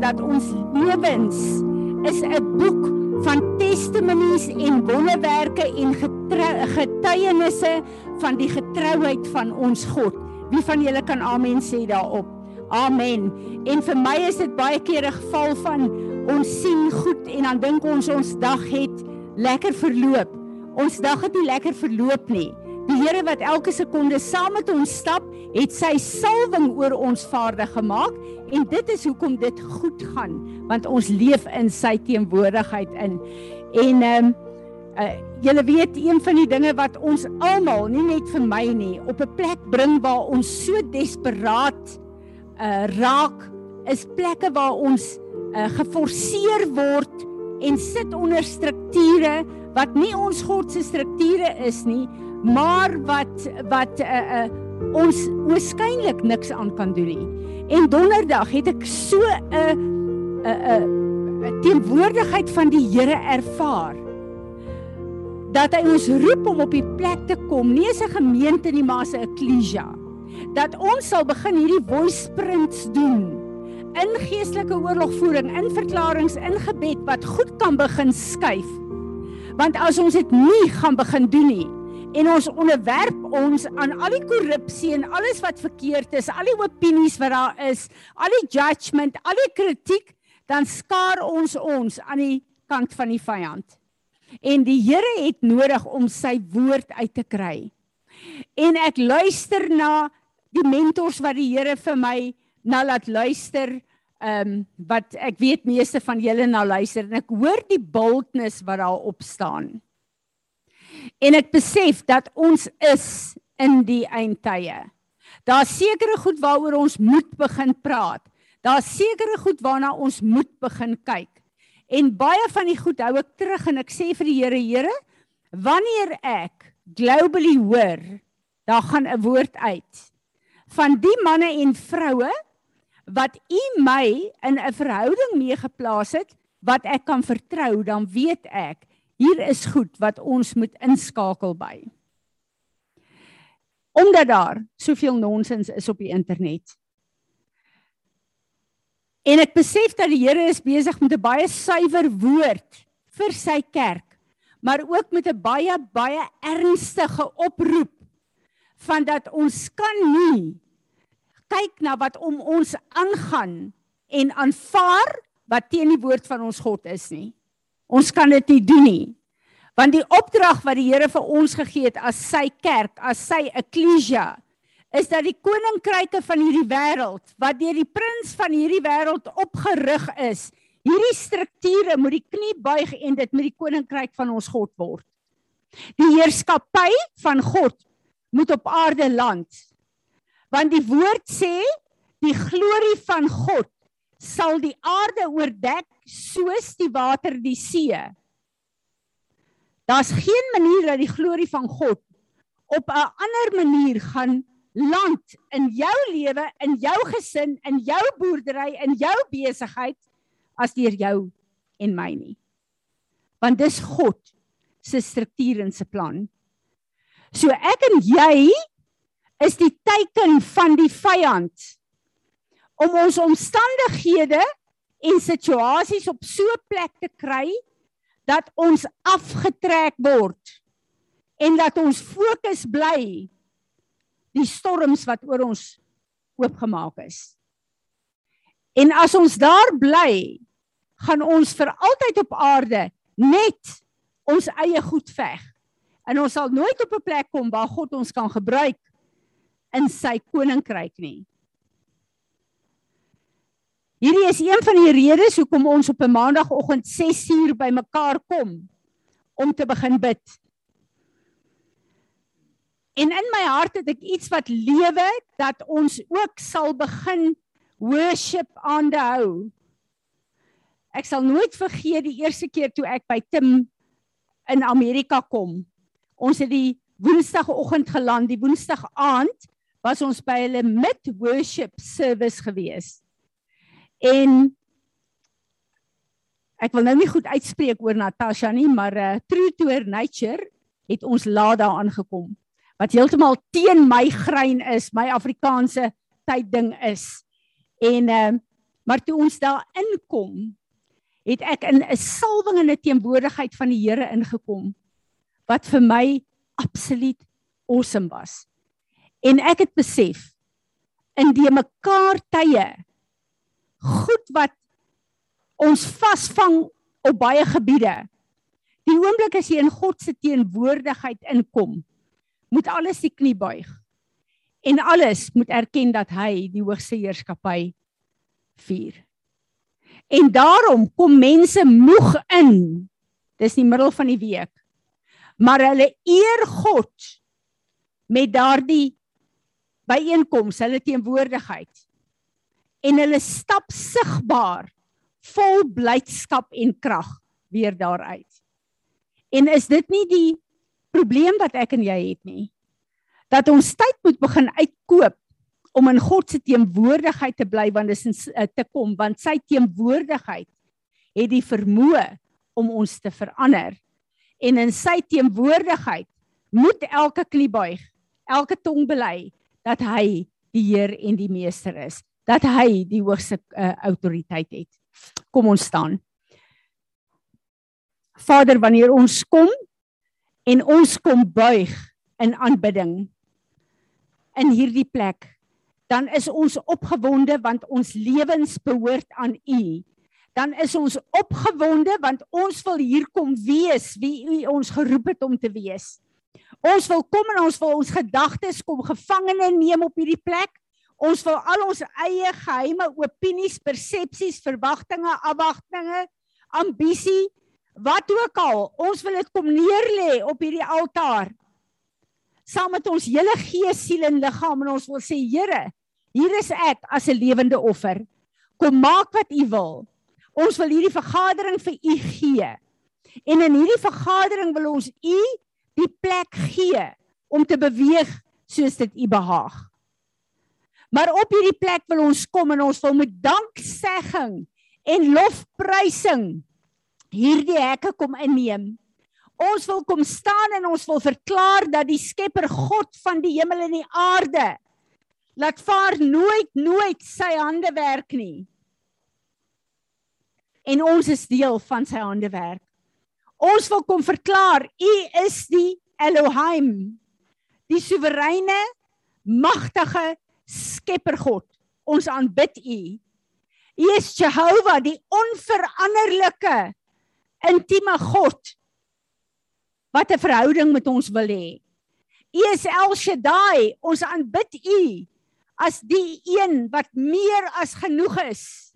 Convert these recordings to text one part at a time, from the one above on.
te verklaar dat ons lewens is 'n boek van testimonies en wonderwerke en getuienisse van die getrouheid van ons God. Wie van julle kan amen sê daarop? Amen. En vir my is dit baie keer 'n geval van ons sien goed en dan dink ons ons dag het lekker verloop. Ons dag het nie lekker verloop nie. Die Here wat elke sekonde saam met ons stap, het sy salwing oor ons vaardig gemaak en dit is hoekom dit goed gaan, want ons leef in sy teenwoordigheid in. En ehm um, uh, julle weet een van die dinge wat ons almal, nie net vir my nie, op 'n plek bring waar ons so desperaat uh raak, is plekke waar ons uh, geforseer word en sit onder strukture wat nie ons God se strukture is nie, maar wat wat uh, uh, ons waarskynlik niks aan kan doen nie. En donderdag het ek so 'n 'n 'n teenwoordigheid van die Here ervaar dat hy ons roep om op die plek te kom, nie as 'n gemeente nie, maar as 'n eklesia. Dat ons sal begin hierdie voice sprints doen in geestelike oorlogvoering, in verklaringe, in gebed wat goed kan begin skuif. Want as ons dit nie gaan begin doen nie en ons onderwerp ons aan al die korrupsie en alles wat verkeerd is, al die opinies wat daar is, al die judgement, al die kritiek, dan skaar ons ons aan die kant van die vyand. En die Here het nodig om sy woord uit te kry. En ek luister na die mentors wat die Here vir my na laat luister ehm um, wat ek weet meeste van julle na luister en ek hoor die boldness wat daar op staan. En ek besef dat ons is in die eindtye. Daar's sekere goed waaroor ons moet begin praat. Daar's sekere goed waarna ons moet begin kyk. En baie van die goed hou ek terug en ek sê vir die Here, Here, wanneer ek globally hoor, daar gaan 'n woord uit van die manne en vroue wat u my in 'n verhouding mee geplaas het wat ek kan vertrou, dan weet ek hier is goed wat ons moet inskakel by. Omdat daar soveel nonsens is op die internet. En ek besef dat die Here is besig met 'n baie suiwer woord vir sy kerk, maar ook met 'n baie baie ernstige oproep van dat ons kan nie kyk na wat om ons aangaan en aanvaar wat teen die woord van ons God is nie. Ons kan dit nie doen nie. Want die opdrag wat die Here vir ons gegee het as sy kerk, as sy eklesia, is dat die koninkryke van hierdie wêreld wat deur die prins van hierdie wêreld opgerig is, hierdie strukture moet die knie buig en dit met die koninkryk van ons God word. Die heerskappy van God moet op aarde land want die woord sê die glorie van God sal die aarde oordek soos die water die see. Daar's geen manier dat die glorie van God op 'n ander manier gaan land in jou lewe, in jou gesin, in jou boerdery, in jou besigheid as deur jou en my nie. Want dis God se struktuur en se plan. So ek en jy is die teken van die vyand om ons omstandighede en situasies op so 'n plek te kry dat ons afgetrek word en dat ons fokus bly die storms wat oor ons oopgemaak is. En as ons daar bly, gaan ons vir altyd op aarde net ons eie goed veg. En ons sal nooit op 'n plek kom waar God ons kan gebruik in sy koninkryk nie. Hierdie is een van die redes hoekom ons op 'n maandagooggend 6uur bymekaar kom om te begin bid. En in my hart het ek iets wat lewe dat ons ook sal begin worship aanhou. Ek sal nooit vergeet die eerste keer toe ek by Tim in Amerika kom. Ons het die Woensdagoggend geland, die Woensdag aand was ons by hulle mid worship service gewees. En ek wil nou nie goed uitspreek oor Natasha nie, maar uh, True to her nature het ons laat daar aangekom wat heeltemal teen my grein is, my Afrikaanse tydding is. En uh, Maar toe ons daar inkom, het ek in 'n salwing in 'n teenwoordigheid van die Here ingekom wat vir my absoluut awesome was. En ek het besef in die mekaar tye goed wat ons vasvang op baie gebiede. Die oomblik as jy in God se teenwoordigheid inkom, moet alles die knie buig. En alles moet erken dat hy die hoogste heerskappy vier. En daarom kom mense moeg in. Dis die middel van die week. Maar hulle eer God met daardie byeenkoms, hulle teenwoordigheid. En hulle stap sigbaar vol blydskap en krag weer daaruit. En is dit nie die probleem wat ek en jy het nie? Dat ons tyd moet begin uitkoop om in God se teenwoordigheid te bly want dis in eh, te kom want sy teenwoordigheid het die vermoë om ons te verander en in sy teenwoordigheid moet elke knie buig elke tong bely dat hy die Heer en die meester is dat hy die hoogste uh, autoriteit het kom ons staan Vader wanneer ons kom en ons kom buig in aanbidding in hierdie plek dan is ons opgewonde want ons lewens behoort aan U. Dan is ons opgewonde want ons wil hier kom wees wie U ons geroep het om te wees. Ons wil kom en ons wil ons gedagtes kom gevangene neem op hierdie plek. Ons wil al ons eie geheime opinies, persepsies, verwagtinge, afwagtinge, ambisie, wat ook al, ons wil dit kom neerlê op hierdie altaar saam met ons hele gees, siel en liggaam en ons wil sê Here, hier is ek as 'n lewende offer. Kom maak wat U wil. Ons wil hierdie vergadering vir U gee. En in hierdie vergadering wil ons U die plek gee om te beweeg soos dit U behaag. Maar op hierdie plek wil ons kom en ons wil met danksegging en lofprysing hierdie hekke kom inneem. Ons wil kom staan en ons wil verklaar dat die Skepper God van die hemel en die aarde laat vaar nooit nooit sy hande werk nie. En ons is deel van sy hande werk. Ons wil kom verklaar, U is die Elohim, die soewereine, magtige Skepper God. Ons aanbid U. U is Jehovah, die onveranderlike intieme God wat 'n verhouding met ons wil hê. U is El Shaddai, ons aanbid U as die een wat meer as genoeg is.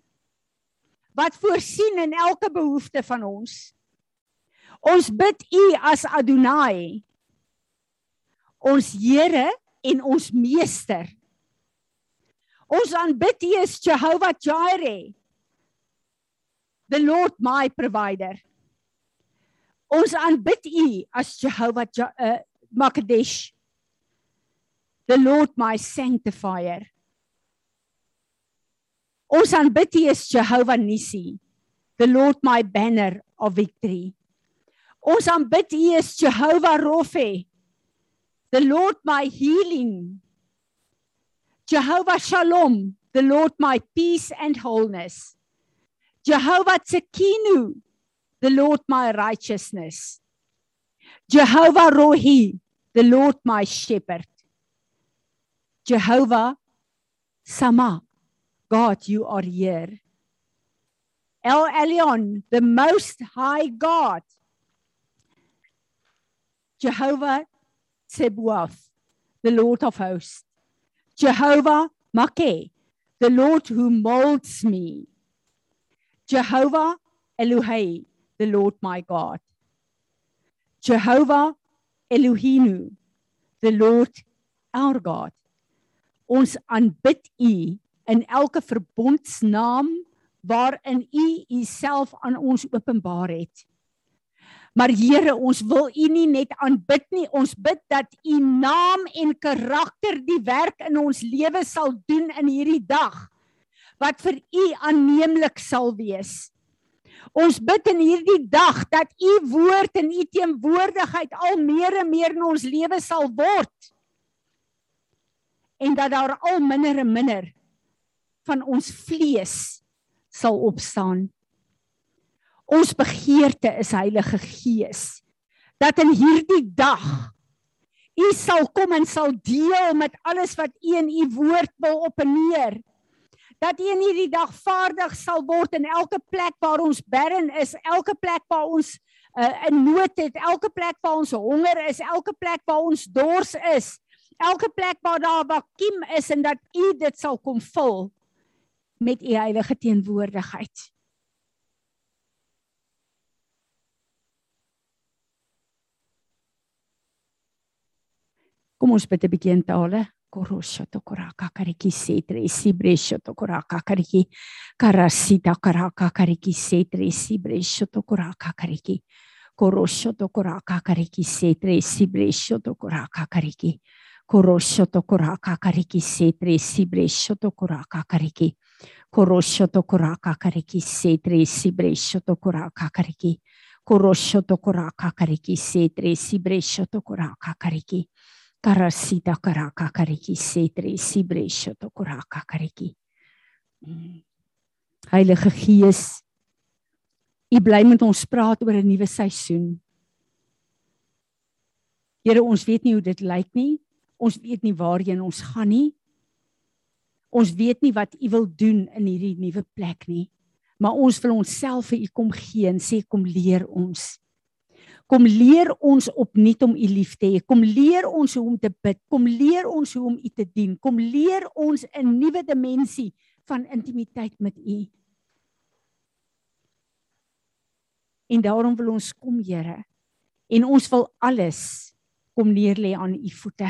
Wat voorsien in elke behoefte van ons. Ons bid U as Adonai. Ons Here en ons Meester. Ons aanbid U Jehovah Jireh. The Lord my provider. Ons aanbid U as Jehovah uh, Makadesh. The Lord my sanctifier. Ons aanbid U Jehovah Nissi. The Lord my banner of victory. Ons aanbid U Jehovah Rofe. The Lord my healing. Jehovah Shalom, the Lord my peace and wholeness. Jehovah Tsekinu, the Lord my righteousness. Jehovah Rohi, the Lord my shepherd. Jehovah Sama, God, you are here. El Elyon, the most high God. Jehovah Tsebuath, the Lord of hosts. Jehovah Makeh, the Lord who molds me. Jehovah Elohei, the Lord my God. Jehovah Elohim, the Lord our God. Ons aanbid U in elke verbondsnaam waarin U Uself aan ons openbaar het. Maar Here, ons wil U nie net aanbid nie, ons bid dat U naam en karakter die werk in ons lewe sal doen in hierdie dag wat vir U aanneemlik sal wees. Ons bid in hierdie dag dat u woord en u teenwoordigheid al meer en meer in ons lewe sal word. En dat daar al minder en minder van ons vlees sal opstaan. Ons begeerte is Heilige Gees dat in hierdie dag U sal kom en sal deel met alles wat U in U woord wil openeer. Dat U in hierdie dag vaardig sal word in elke plek waar ons barren is, elke plek waar ons uh, in nood het, elke plek waar ons honger is, elke plek waar ons dors is, elke plek waar daar vakuum is en dat U dit sal kom vul met U heilige teenwoordigheid. Kom ons bid 'n bietjie in tale. Korosho to koraka kariki setre sibresho to koraka kariki karasita karaka kariki setre sibresho to koraka kariki korosho to koraka kariki setre sibresho to koraka kariki korosho to koraka kariki setre sibresho to koraka kariki korosho to koraka kariki setre sibresho to koraka kariki korosho to koraka kariki setre sibresho to koraka kariki Karasita karaka kariki setri sibresho to kuraka kariki. Mm. Heilige Gees, U bly met ons praat oor 'n nuwe seisoen. Here, ons weet nie hoe dit lyk nie. Ons weet nie waarheen ons gaan nie. Ons weet nie wat U wil doen in hierdie nuwe plek nie. Maar ons wil onsself vir U kom gee en sê kom leer ons. Kom leer ons opnuut om U lief te hê. Kom leer ons hoe om te bid. Kom leer ons hoe om U te dien. Kom leer ons 'n nuwe dimensie van intimiteit met U. En daarom wil ons kom, Here. En ons wil alles kom neer lê aan U voete.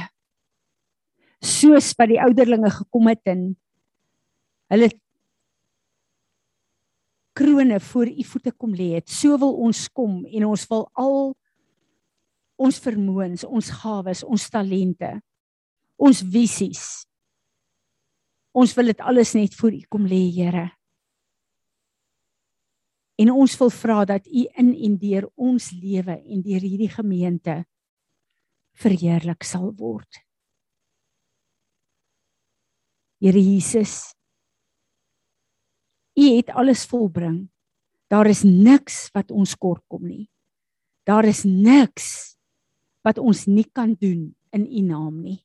Soos wat die ouderlinge gekom het en hulle krone voor u voete kom lê het. So wil ons kom en ons wil al ons vermoëns, ons gawes, ons talente, ons visies. Ons wil dit alles net voor u kom lê, Here. En ons wil vra dat u in en deur ons lewe en deur hierdie gemeente verheerlik sal word. Here Jesus, U het alles volbring. Daar is niks wat ons kort kom nie. Daar is niks wat ons nie kan doen in U naam nie.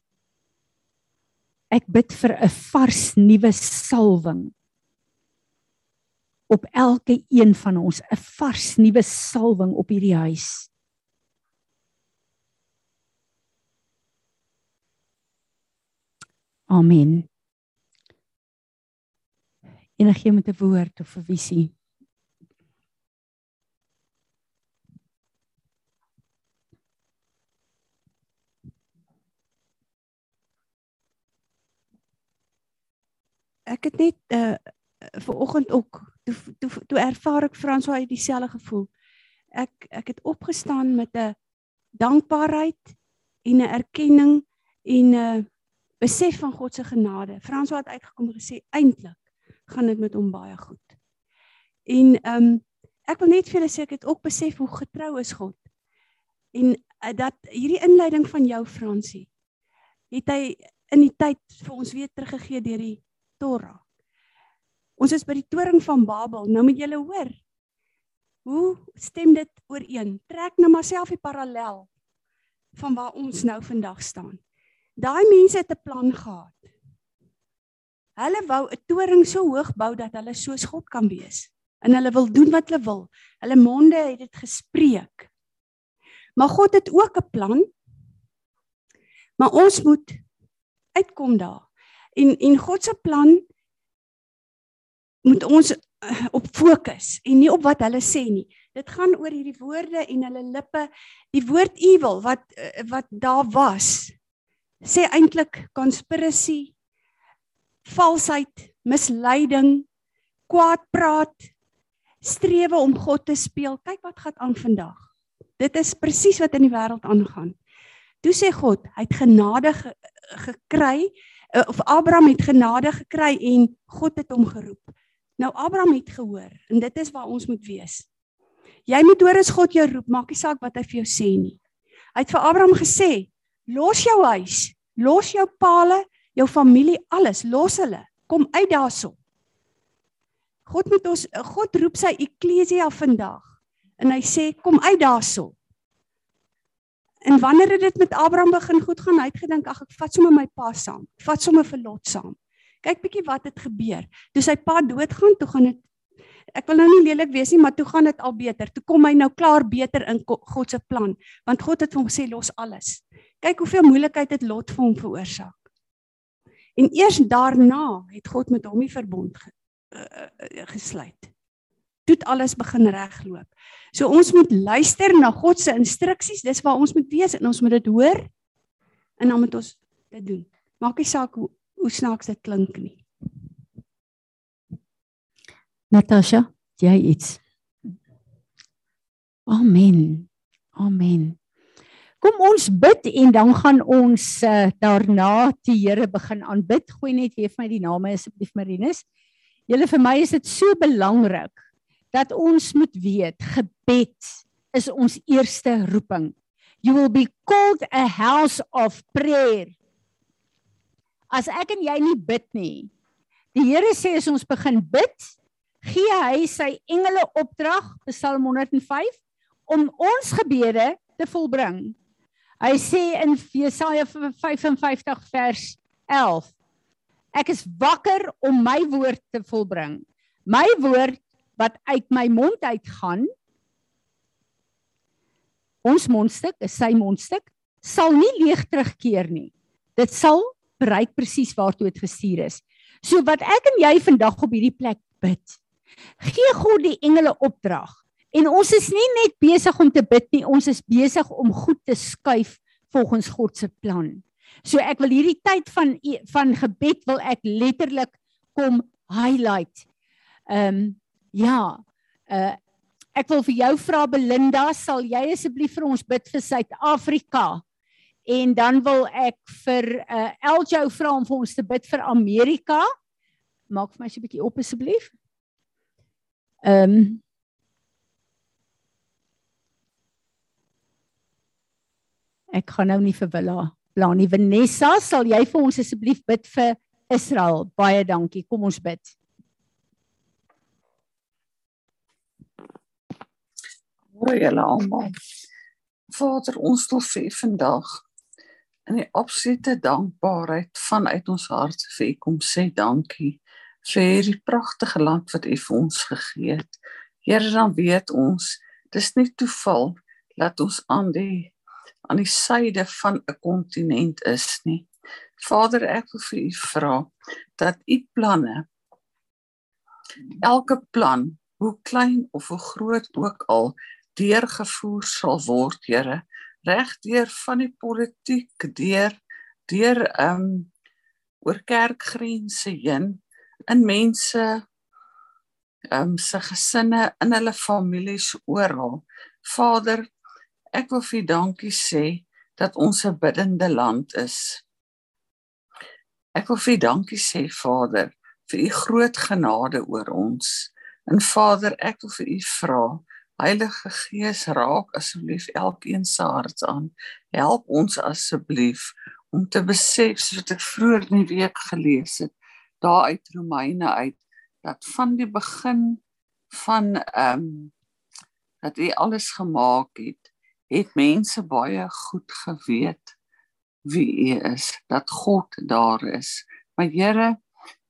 Ek bid vir 'n vars nuwe salwing op elke een van ons, 'n vars nuwe salwing op hierdie huis. Amen enige met 'n woord of 'n visie. Ek het net uh ver oggend ook toe toe toe ervaar ek Frans hoe hy dieselfde gevoel. Ek ek het opgestaan met 'n dankbaarheid en 'n erkenning en 'n besef van God se genade. Frans het uitgekom en gesê eintlik gaan dit met hom baie goed. En ehm um, ek wil net vir julle sê ek het ook besef hoe getrou is God. En uh, dat hierdie inleiding van jou Fransie het hy in die tyd vir ons weer teruggegee deur die Torah. Ons is by die toring van Babel. Nou moet julle hoor. Hoe stem dit ooreen? Trek nou maar self die parallel van waar ons nou vandag staan. Daai mense het 'n plan gehad. Hulle wou 'n toring so hoog bou dat hulle soos God kan wees. En hulle wil doen wat hulle wil. Hulle monde het dit gespreek. Maar God het ook 'n plan. Maar ons moet uitkom daar. En en God se plan moet ons uh, op fokus en nie op wat hulle sê nie. Dit gaan oor hierdie woorde en hulle lippe. Die woord evil wat uh, wat daar was sê eintlik conspiracy valsheid, misleiding, kwaad praat, strewe om God te speel. Kyk wat gaan aan vandag. Dit is presies wat in die wêreld aangaan. Toe sê God, hy het genade ge gekry eh, of Abraham het genade gekry en God het hom geroep. Nou Abraham het gehoor en dit is waar ons moet wees. Jy moet hoor as God jou roep, maak nie saak wat hy vir jou sê nie. Hy het vir Abraham gesê, los jou huis, los jou palle, jou familie, alles, los hulle. Kom uit daarso. God moet ons God roep sy eklesia vandag en hy sê kom uit daarso. En wanneer het dit met Abraham begin goed gaan? Hy het gedink ag ek vat sommer my pa saam. Vat sommer vir Lot saam. Kyk bietjie wat het gebeur. Toe sy pa doodgaan, toe gaan dit ek wil nou nie lelik wees nie, maar toe gaan dit al beter. Toe kom hy nou klaar beter in God se plan, want God het hom gesê los alles. Kyk hoeveel moeilikheid het Lot vir hom veroorsaak. En eers daarna het God met hom die verbond ge, uh, gesluit. Toe alles begin regloop. So ons moet luister na God se instruksies. Dis waar ons moet wees en ons moet dit hoor en dan moet ons dit doen. Maak nie saak hoe hoe snaaks dit klink nie. Natasha, jy iets. Amen. Amen. Kom ons bid en dan gaan ons uh, daarna die Here begin aanbid. Gooi net weer vir my die name asseblief Marinus. Julle vir my is dit so belangrik dat ons moet weet gebed is ons eerste roeping. You will be called a house of prayer. As ek en jy nie bid nie. Die Here sê as ons begin bid, gee hy sy engele opdrag, Psalm 105, om ons gebede te volbring. Hy sê in Jesaja 55 vers 11: Ek is wakker om my woord te volbring. My woord wat uit my mond uitgaan. Ons mondstuk, is sy mondstuk, sal nie leeg terugkeer nie. Dit sal bereik presies waartoe dit gestuur is. So wat ek en jy vandag op hierdie plek bid, gee God die engele opdrag En ons is nie net besig om te bid nie, ons is besig om goed te skuif volgens God se plan. So ek wil hierdie tyd van van gebed wil ek letterlik kom highlight. Ehm um, ja, uh ek wil vir jou vra Belinda, sal jy asseblief vir ons bid vir Suid-Afrika? En dan wil ek vir uh Eljo vra om vir ons te bid vir Amerika. Maak vir my so 'n bietjie op asseblief. Ehm um, Ek gaan nou nie vir Willa pla nie. Vanessa, sal jy vir ons asseblief bid vir Israel? Baie dankie. Kom ons bid. Môre julle almal. Vader, ons wil vir vandag in die absolute dankbaarheid vanuit ons hart vir U kom sê dankie vir hierdie pragtige land wat U vir ons gegee het. Here, dan weet ons, dis nie toeval dat ons aan die aan die suide van 'n kontinent is nie. Vader, ek wil vir u vra dat u planne elke plan, hoe klein of hoe groot ook al, deurgevoer sal word, Here, regdeur van die politiek deur deur ehm um, oor kerkgrense heen in mense ehm um, se gesinne in hulle families oral. Vader, Ek wil vir dankie sê dat ons 'n biddende land is. Ek wil vir dankie sê Vader vir u groot genade oor ons. En Vader, ek wil vir u vra, Heilige Gees, raak asseblief elkeen se hart aan. Help ons asseblief om te besef soos ek vroeër in die week gelees het, daar uit Romeine uit dat van die begin van ehm um, dat u alles gemaak het het mense baie goed geweet wie U is, dat God daar is. Maar Here,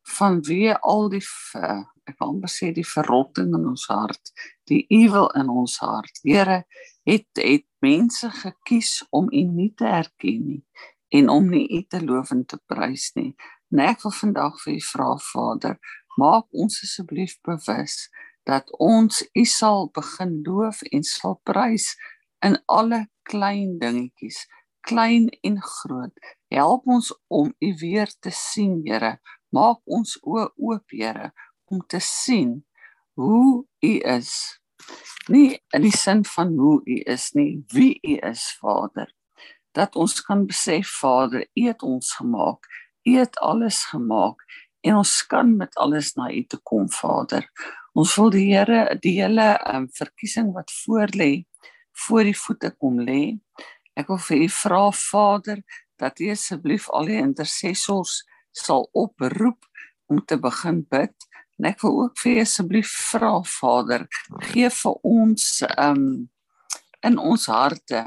vanweë al die ek wil amper sê die verrotting in ons hart, die ewel in ons hart. Here, het het mense gekies om U nie te erken nie en om nie U te loof en te prys nie. En ek wil vandag vir U vra, Vader, maak ons asseblief bewus dat ons U sal begin loof en sal prys in alle klein dingetjies, klein en groot. Help ons om U weer te sien, Here. Maak ons oë oop, Here, om te sien hoe U is. Nie in die sin van hoe U is nie, wie U is, Vader. Dat ons kan besef, Vader, U het ons gemaak. U het alles gemaak en ons kan met alles na U toe kom, Vader. Ons wil die Here die hele um, verkiesing wat voor lê voor die voete kom lê. Ek wil vir u vra Vader dat u asseblief al die intercessors sal oproep om te begin bid En ek wil ook vir asseblief vra Vader, gee vir ons um in ons harte.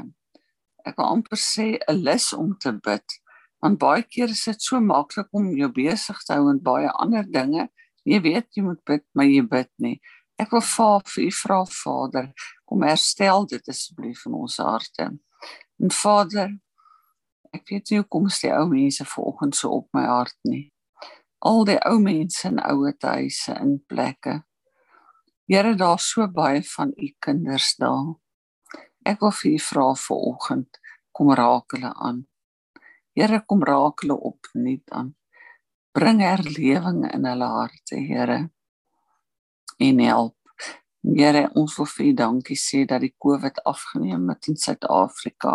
Ek wil amper sê 'n lus om te bid. Want baie keer is dit so maklik om jou besig te hou met baie ander dinge. Jy weet jy moet bid, maar jy bid nie. Ek wil vir u vra Vader, kom herstel dit asseblief in ons harte. En Vader, ek weet nie hoekom is die ou mense vanoggend so op my hart nie. Al die ou mense in ouer huise in plekke. Here, daar's so baie van u kinders daar. Ek wil vir u vra vanoggend, kom raak hulle aan. Here, kom raak hulle op nuut aan. Bring herlewing in hulle harte, Here. En help Here, ons wil vir U dankie sê dat die COVID afgeneem het in Suid-Afrika.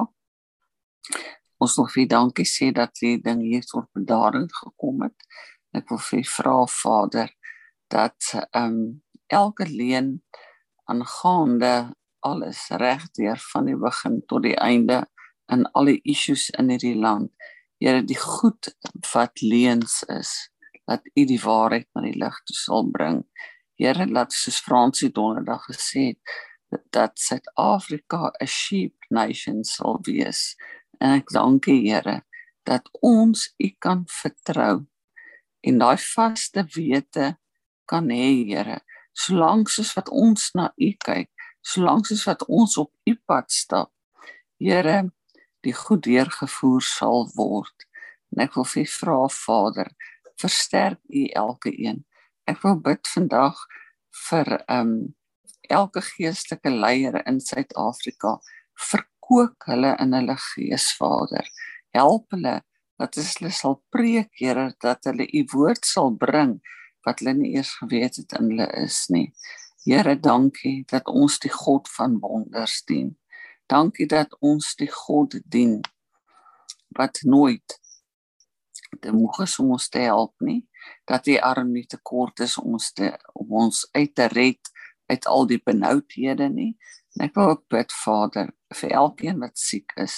Ons wil vir U dankie sê dat die ding hier tot bedaring gekom het. Ek wil vir U vra Vader dat ehm um, elke leen aangaande alles regdeur van die begin tot die einde in al die issues in hierdie land. Here, die goed wat leens is, dat U die waarheid na die lig sal bring. Here laat soos Fransie donderdag gesê het dat Suid-Afrika 'n sheep nation sal wees. En ek dank U Here dat ons U kan vertrou en daai vaste wete kan hê Here. Solank soos wat ons na U kyk, solank soos wat ons op U pad stap, Here, die goed deurgevoer sal word. En ek wil vir vra Vader, versterk U elke een ek wil bid vandag vir ehm um, elke geestelike leier in Suid-Afrika. Verkoop hulle in hulle gees Vader help hulle dat hulle sal preek Here dat hulle u woord sal bring wat hulle nie eers geweet het in hulle is nie. Here dankie dat ons die God van wonders dien. Dankie dat ons die God dien wat nooit te moeg is om ons te help nie dat die arm nie te kort is om ons te om ons uit te red uit al die benoudhede nie. En ek wil ook bid Vader vir elkeen wat siek is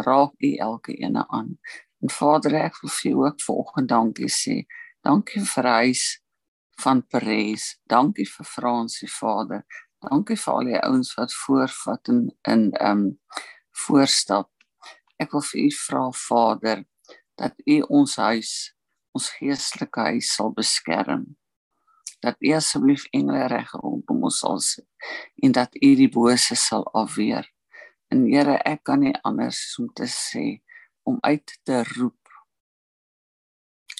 raak u elke ene aan. En Vader ek wil vir u ook volgende dankie sê. Dankie vir huis van Paris dankie vir Fransie Vader. Dankie vir al die ouens wat voorvat in in ehm um, voorstap. Ek wil vir u vra Vader dat U ons huis, ons geestelike huis sal beskerm. Dat U asseblief engele reg rondom ons sal sit en dat U die bose sal afweer. En Here, ek kan nie anders om te sê om uit te roep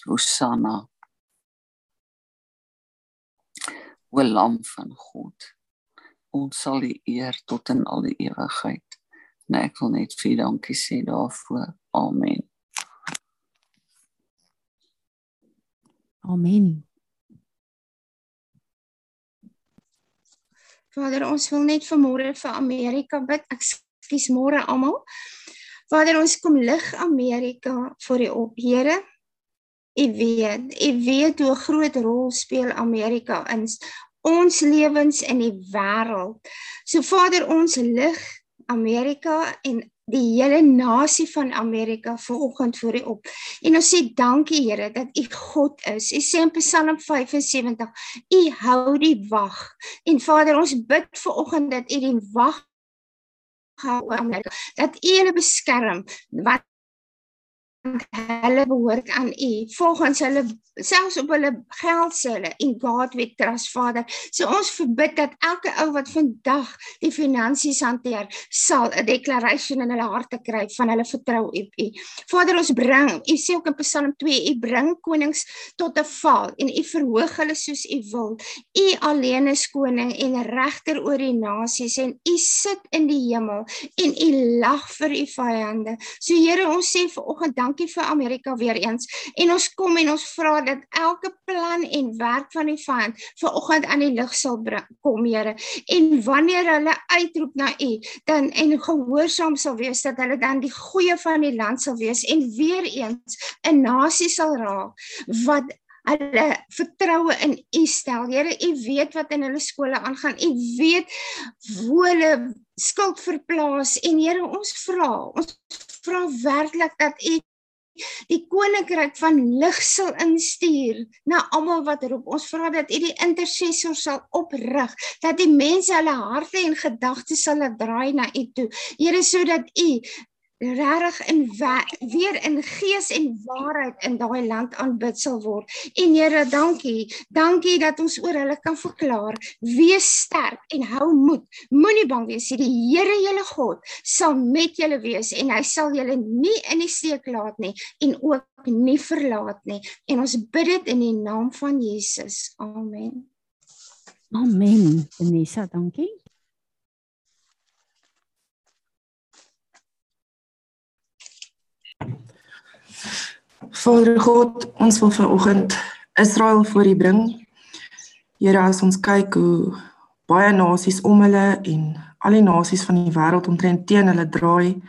Hosanna. O lam van God, ons sal U eer tot in al die ewigheid. Nee, ek wil net vir dankie sê daarvoor. Amen. Amen. Vader, ons wil net vanmôre vir Amerika bid. Ekskuus môre almal. Vader, ons kom lig Amerika voor U op, Here. U weet, U weet hoe groot rol speel Amerika in ons lewens in die wêreld. So Vader, ons lig Amerika en die hele nasie van Amerika vanoggend voor U op. En ons sê dankie Here dat U God is. U sê in Psalm 75, U hou die wag. En Vader, ons bid vanoggend dat U die wag hou oor Amerika. Dat U hulle beskerm wat hulle behoort aan U. Volgens hulle selfs op hulle geld sê hulle in God we trust Vader. So ons verbid dat elke ou wat vandag die finansies hanteer, sal 'n declaration in hulle harte kry van hulle vertrou op U. Vader, ons bring, U sê ook in Psalm 2, U bring konings tot 'n val en U verhoog hulle soos U wil. U alleen is koning en regter oor die nasies en U sit in die hemel en U lag vir U vyande. So Here, ons sê vir oggend dankie vir Amerika weer eens en ons kom en ons vra dat elke plan en werk van die vyand ver oggend aan die lig sal bring kom Here en wanneer hulle uitroep na U dan en gehoorsaam sal wees dat hulle dan die goeie van die land sal wees en weer eens 'n nasie sal raak wat hulle vertroue in U stel. Here, U weet wat in hulle skole aangaan. U weet hoe hulle skuld verplaas en Here, ons vra, ons vra werklik dat U die koninkryk van lig sal instuur na almal wat roep. Ons vra dat U die intercessor sal oprig, dat die mense hulle harte en gedagtes sal laat draai na U toe. Here sodat U regtig in weer in gees en waarheid in daai land aanbid sal word. En Here, dankie. Dankie dat ons oor hulle kan verklaar: wees sterk en hou moed. Moenie bang wees nie. Die Here, julle God, sal met julle wees en hy sal julle nie in die steek laat nie en ook nie verlaat nie. En ons bid dit in die naam van Jesus. Amen. Amen. Denisa, dankie. Vader God, ons wil vanoggend Israel voor U bring. Here, as ons kyk hoe baie nasies om hulle en al die nasies van die wêreld omtrent teen hulle draai,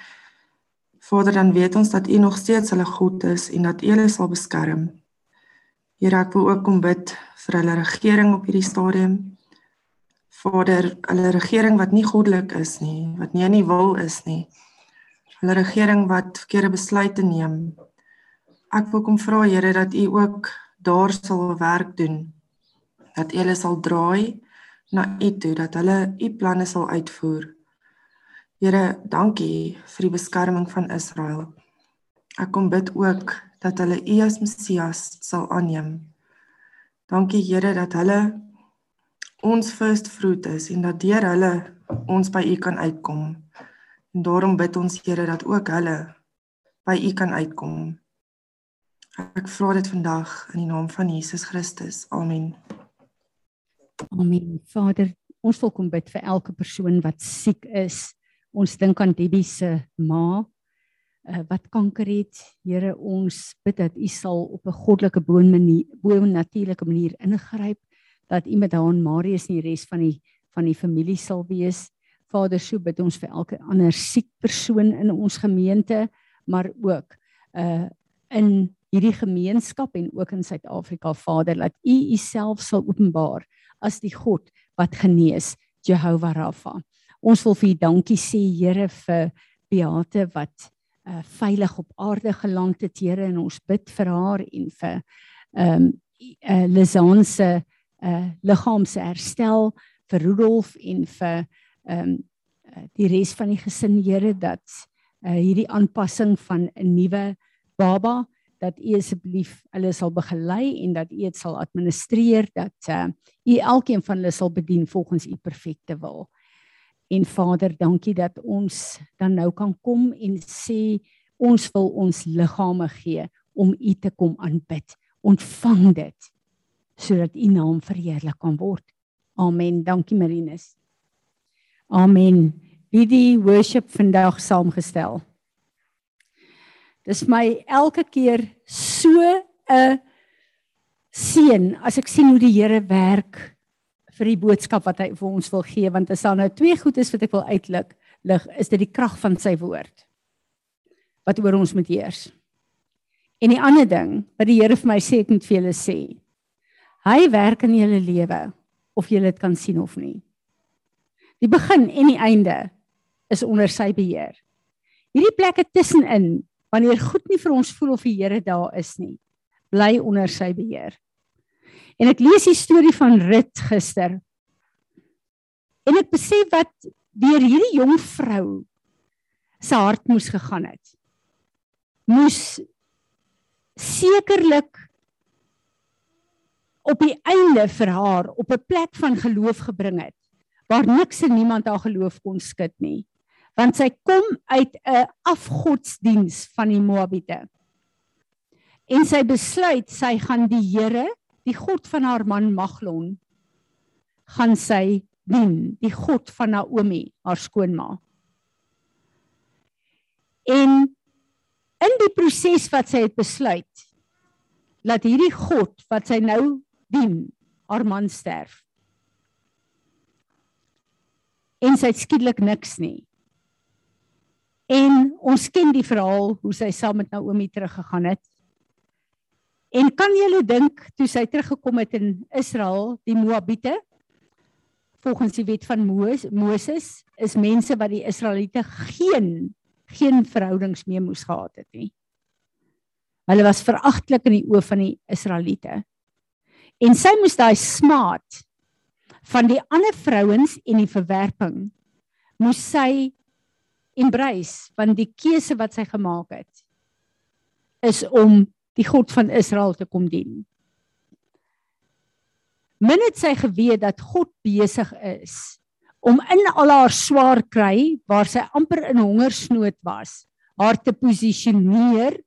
Vader, dan weet ons dat U nog steeds hulle God is en dat U hulle sal beskerm. Here, ek wil ook kom bid vir hulle regering op hierdie stadium. Vader, hulle regering wat nie goddelik is nie, wat nie in U wil is nie. Hulle regering wat verkeerde besluite neem, Ek wil kom vra Here dat U ook daar sal werk doen. Dat U hulle sal draai na U toe, dat hulle U planne sal uitvoer. Here, dankie vir die beskerming van Israel. Ek kom bid ook dat hulle U as Messias sal aanneem. Dankie Here dat hulle ons first fruit is en dat deur hulle ons by U kan uitkom. En daarom bid ons Here dat ook hulle by U kan uitkom. Ek vra dit vandag in die naam van Jesus Christus. Amen. Amen. Vader, ons wil kom bid vir elke persoon wat siek is. Ons dink aan Debbie se ma uh, wat kanker het. Here, ons bid dat U sal op 'n goddelike boonmanier, bo-natuurlike manier ingryp dat U met haar en Marius en die res van die van die familie sal wees. Vader, so bid ons vir elke ander siek persoon in ons gemeente, maar ook uh in hierdie gemeenskap en ook in Suid-Afrika Vader dat U Uself sal openbaar as die God wat genees Jehovah Rafa. Ons wil vir U dankie sê Here vir Beate wat uh, veilig op aarde geland het Here en ons bid vir haar en vir ehm um, uh, Lizanne se uh, liggaamse herstel vir Rudolf en vir ehm um, die res van die gesin Here dat uh, hierdie aanpassing van 'n nuwe baba dat u asseblief hulle sal begelei en dat u dit sal administreer dat uh, u elkeen van hulle sal bedien volgens u perfekte wil. En Vader, dankie dat ons dan nou kan kom en sê ons wil ons liggame gee om u te kom aanbid. Ontvang dit sodat u naam verheerlik kan word. Amen. Dankie Marinus. Amen. Wie die worship vandag saamgestel. Dis my elke keer so 'n seën as ek sien hoe die Here werk vir die boodskap wat hy vir ons wil gee want as daar nou twee goed is wat ek wil uitlig lig is dit die krag van sy woord wat oor ons moet heers. En die ander ding wat die Here vir my sê ek moet vir julle sê. Hy werk in julle lewe of julle dit kan sien of nie. Die begin en die einde is onder sy beheer. Hierdie plekke tussenin wanneer goed nie vir ons voel of die Here daar is nie, bly onder sy beheer. En ek lees die storie van Rut gister. En ek besef wat deur hierdie jong vrou se hart moes gegaan het. Moes sekerlik op die einde vir haar op 'n plek van geloof gebring het waar niks en niemand haar geloof kon skud nie want sy kom uit 'n afgodsdiens van die Moabiete. En sy besluit sy gaan die Here, die God van haar man Maglon, gaan sy dien, die God van Naomi, haar skoonma. En in die proses wat sy het besluit laat hierdie God wat sy nou dien, haar man sterf. En sy skielik niks nie. En ons ken die verhaal hoe sy saam met Naomi teruggegaan het. En kan julle dink toe sy teruggekom het in Israel, die Moabiete, volgens die wet van Moses, is mense wat die Israeliete geen geen verhoudings mee moes gehad het nie. Hulle was veragtelik in die oë van die Israeliete. En sy moes daai smaat van die ander vrouens en die verwerping moes sy embrace van die keuse wat sy gemaak het is om die God van Israel te kom dien. Min het sy geweet dat God besig is om in al haar swaar kry waar sy amper in hongersnood was, haar te posisioneer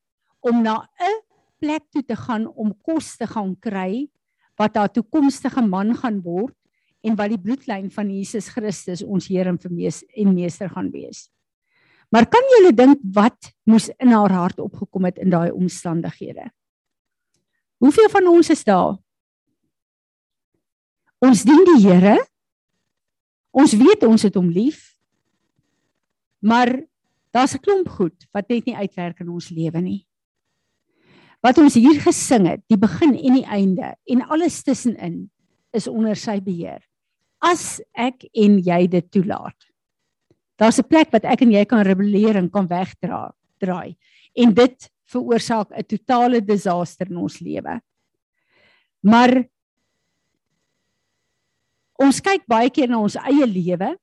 om na 'n plek toe te gaan om kos te gaan kry wat haar toekomstige man gaan word en wat die bloedlyn van Jesus Christus ons Here en Meester gaan wees. Maar kan julle dink wat moes in haar hart opgekom het in daai omstandighede? Hoeveel van ons is daar? Ons dien die Here. Ons weet ons het hom lief. Maar daar's 'n klomp goed wat net nie uitwerk in ons lewe nie wat ons hier gesing het, die begin en die einde en alles tussenin is onder sy beheer. As ek en jy dit toelaat. Daar's 'n plek wat ek en jy kan rebelleer en kan wegdra, draai. En dit veroorsaak 'n totale disaster in ons lewe. Maar ons kyk baie keer na ons eie lewe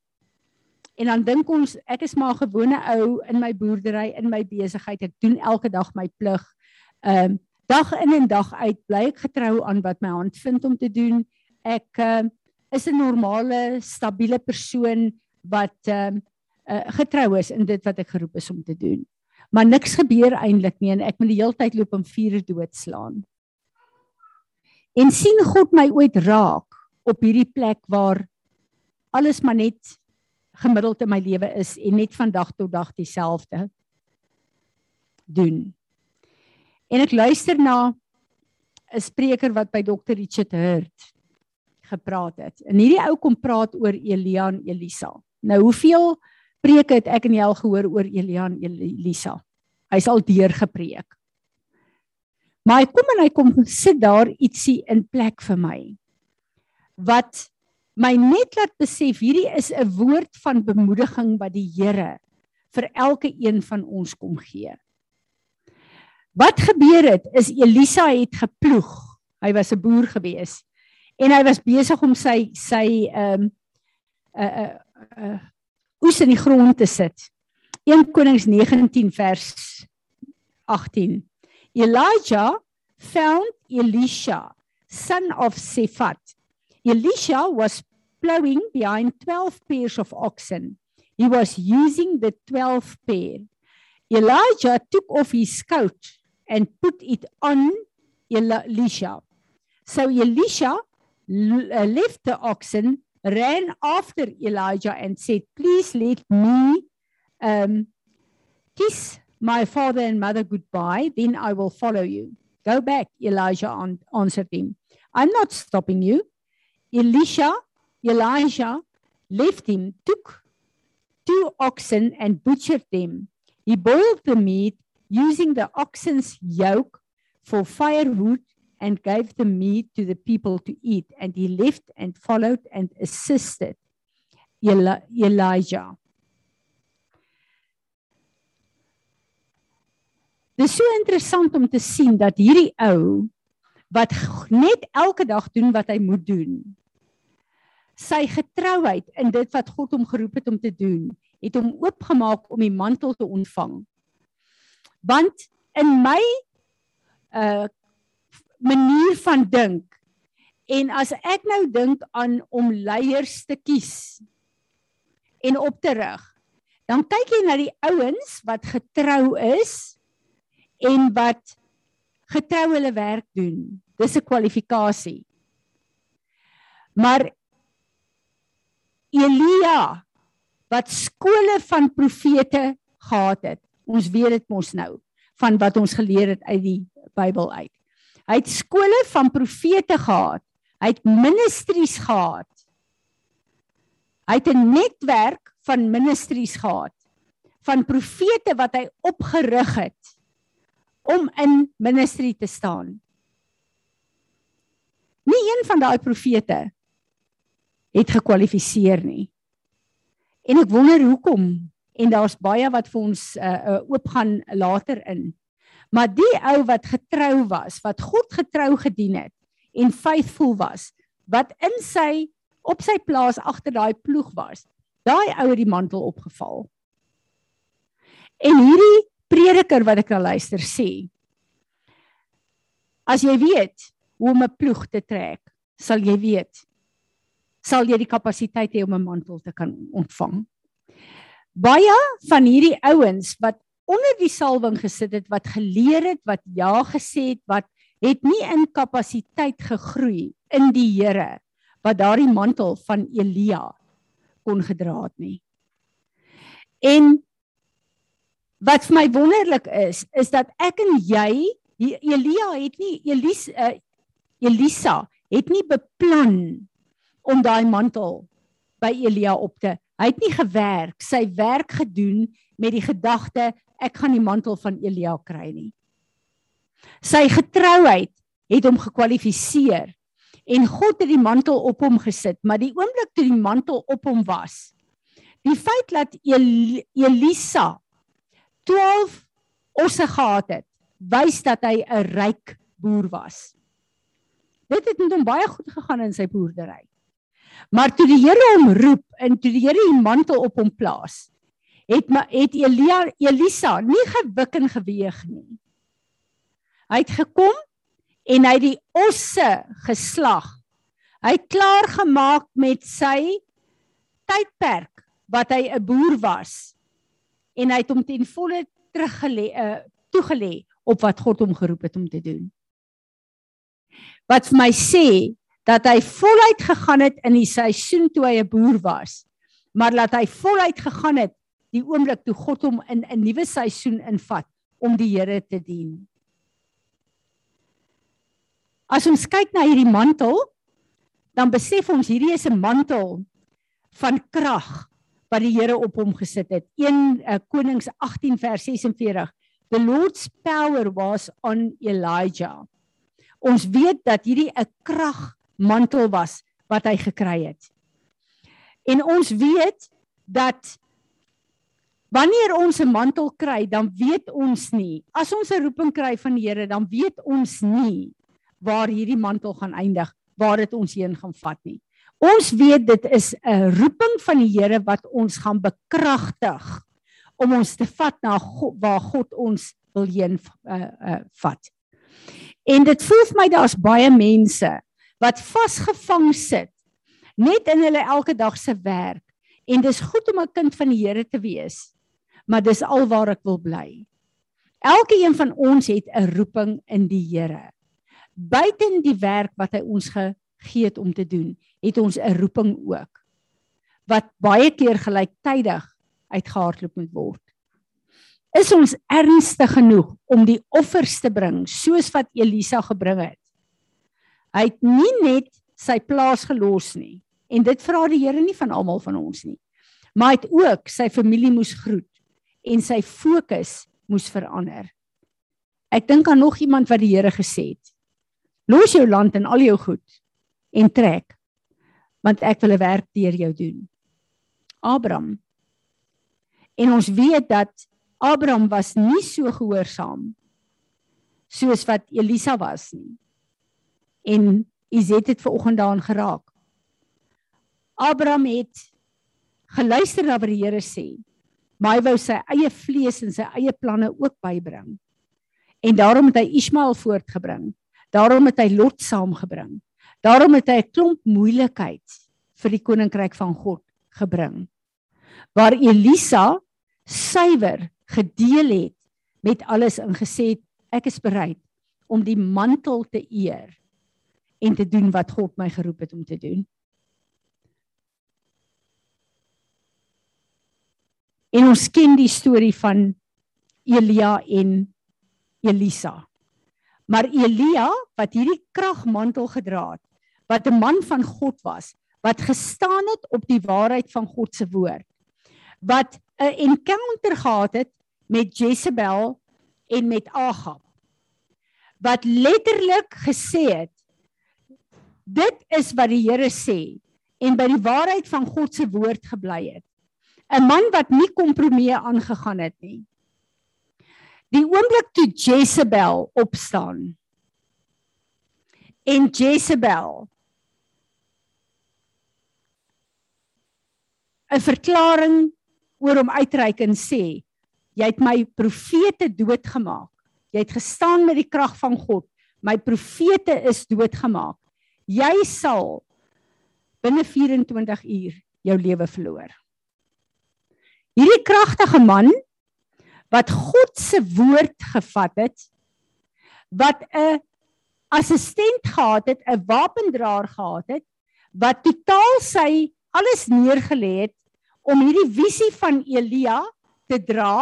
en dan dink ons ek is maar 'n gewone ou in my boerdery, in my besigheid. Ek doen elke dag my plig ehm um, dag in en dag uit bly ek getrou aan wat my hand vind om te doen. Ek uh, is 'n normale, stabiele persoon wat ehm uh, uh, getrou is in dit wat ek geroep is om te doen. Maar niks gebeur eintlik nie en ek moet die hele tyd loop om vuur doodslaan. En sien God my ooit raak op hierdie plek waar alles maar net gemiddeld in my lewe is en net van dag tot dag dieselfde doen. En ek luister na 'n spreker wat by Dr. Richard Hurt gepraat het. En hierdie ou kom praat oor Elia en Elisa. Nou hoeveel preke het ek en jy al gehoor oor Elia en Elisa? Hy's al deur gepreek. Maar hy kom en hy kom sit daar ietsie in plek vir my. Wat my net laat besef hierdie is 'n woord van bemoediging wat die Here vir elke een van ons kom gee. Wat gebeur het is Elisa het geploeg. Hy was 'n boer gewees en hy was besig om sy sy ehm um, 'n uh, 'n uh, uh, oes in die grond te sit. 1 Konings 19 vers 18. Elijah found Elisha, son of Shaphat. Elisha was plowing behind 12 pairs of oxen. He was using the 12 pair. Elijah took off his coat and put it on Elisha. So Elisha uh, left the oxen, ran after Elijah and said, Please let me um, kiss my father and mother goodbye, then I will follow you. Go back, Elijah answered him. I'm not stopping you. Elisha, Elijah left him, took two oxen and butchered them. He boiled the meat using the oxen's yoke for firewood and gave the meat to the people to eat. And he left and followed and assisted Eli- Elijah. Dit is so interessant om te sien dat hierdie ou wat net elke dag doen wat hy moet doen. Sy getrouheid in dit wat God hom geroep het om te doen, het hom oopgemaak om die mantel te ontvang want in my uh manier van dink. En as ek nou dink aan om leiers te kies en op te rig dan kyk jy na die ouens wat getrou is en wat getrou hulle werk doen. Dis 'n kwalifikasie. Maar Elia wat skole van profete gehad het Ons weet dit mos nou van wat ons geleer het uit die Bybel uit. Hy het skole van profete gehad. Hy het ministries gehad. Hy het 'n netwerk van ministries gehad van profete wat hy opgerig het om in ministry te staan. Nie een van daai profete het gekwalifiseer nie. En ek wonder hoekom en daar's baie wat vir ons uh, uh oop gaan later in. Maar die ou wat getrou was, wat God getrou gedien het en faithful was, wat in sy op sy plaas agter daai ploeg was, daai ou het die mantel opgeval. En hierdie prediker wat ek nou luister sê, as jy weet hoe om 'n ploeg te trek, sal jy weet sal jy die kapasiteit hê om 'n mantel te kan ontvang. Baie van hierdie ouens wat onder die salwing gesit het, wat geleer het, wat ja gesê het, wat het nie in kapasiteit gegroei in die Here wat daardie mantel van Elia kon gedra het nie. En wat vir my wonderlik is, is dat ek en jy, Elia het nie Elisa uh, Elisa het nie beplan om daai mantel by Elia op te. Hy het nie gewerk, sy werk gedoen met die gedagte ek gaan die mantel van Elia kry nie. Sy getrouheid het hom gekwalifiseer en God het die mantel op hom gesit, maar die oomblik toe die mantel op hom was, die feit dat El Elisa 12 osse gehad het, wys dat hy 'n ryk boer was. Dit het met hom baie goed gegaan in sy boerdery. Maar toe die Here hom roep en toe die Here die mantel op hom plaas, het het Elia Elisa nie gewik en geweeg nie. Hy het gekom en hy die osse geslag. Hy het klaar gemaak met sy tydperk wat hy 'n boer was en hy het hom ten volle teruggelê uh, toegelê op wat God hom geroep het om te doen. Wat vir my sê dat hy voluit gegaan het in die seisoen toe hy 'n boer was, maar dat hy voluit gegaan het die oomblik toe God hom in 'n nuwe seisoen invat om die Here te dien. As ons kyk na hierdie mantel, dan besef ons hierdie is 'n mantel van krag wat die Here op hom gesit het. 1 uh, Konings 18 vers 46. The Lord's power was on Elijah. Ons weet dat hierdie 'n krag mantel was wat hy gekry het. En ons weet dat wanneer ons 'n mantel kry, dan weet ons nie. As ons 'n roeping kry van die Here, dan weet ons nie waar hierdie mantel gaan eindig, waar dit ons heen gaan vat nie. Ons weet dit is 'n roeping van die Here wat ons gaan bekragtig om ons te vat na God, waar God ons wil heen uh, uh, vat. En dit voel vir my daar's baie mense wat vasgevang sit net in hulle elke dag se werk en dis goed om 'n kind van die Here te wees maar dis alwaar ek wil bly. Elke een van ons het 'n roeping in die Here. Buiten die werk wat hy ons gegee het om te doen het ons 'n roeping ook wat baie keer gelyktydig uitgehardloop moet word. Is ons ernstig genoeg om die offers te bring soos wat Elisa gebring het? Hy het nie net sy plaas gelos nie en dit vra die Here nie van almal van ons nie. Maar hy het ook sy familie moes groet en sy fokus moes verander. Ek dink aan nog iemand wat die Here gesê het: Los jou land en al jou goed en trek want ek wil 'n werk deur jou doen. Abraham. En ons weet dat Abraham was nie so gehoorsaam soos wat Elisa was nie en Izet het ver oggend daaraan geraak. Abraham het geluister na wat die Here sê, hy wou sy eie vlees en sy eie planne ook bybring. En daarom het hy Ismael voortgebring. Daarom het hy Lot saamgebring. Daarom het hy 'n klomp moeilikheid vir die koninkryk van God gebring. Waar Elisa suiwer gedeel het met alles ingesê ek is bereid om die mantel te eer en te doen wat God my geroep het om te doen. En ons ken die storie van Elia en Elisa. Maar Elia wat hierdie kragmantel gedra het, wat 'n man van God was, wat gestaan het op die waarheid van God se woord, wat 'n encounter gehad het met Jezebel en met Ahab. Wat letterlik gesê het Dit is wat die Here sê en by die waarheid van God se woord gebly het. 'n Man wat nie kompromieë aangegaan het nie. Die oomblik toe Jezebel opstaan. En Jezebel 'n verklaring oor hom uitreik en sê jy het my profete doodgemaak. Jy het gestaan met die krag van God. My profete is doodgemaak. Jy sal binne 24 uur jou lewe verloor. Hierdie kragtige man wat God se woord gevat het, wat 'n assistent gehad het, 'n wapendraer gehad het, wat totaal sy alles neergelê het om hierdie visie van Elia te dra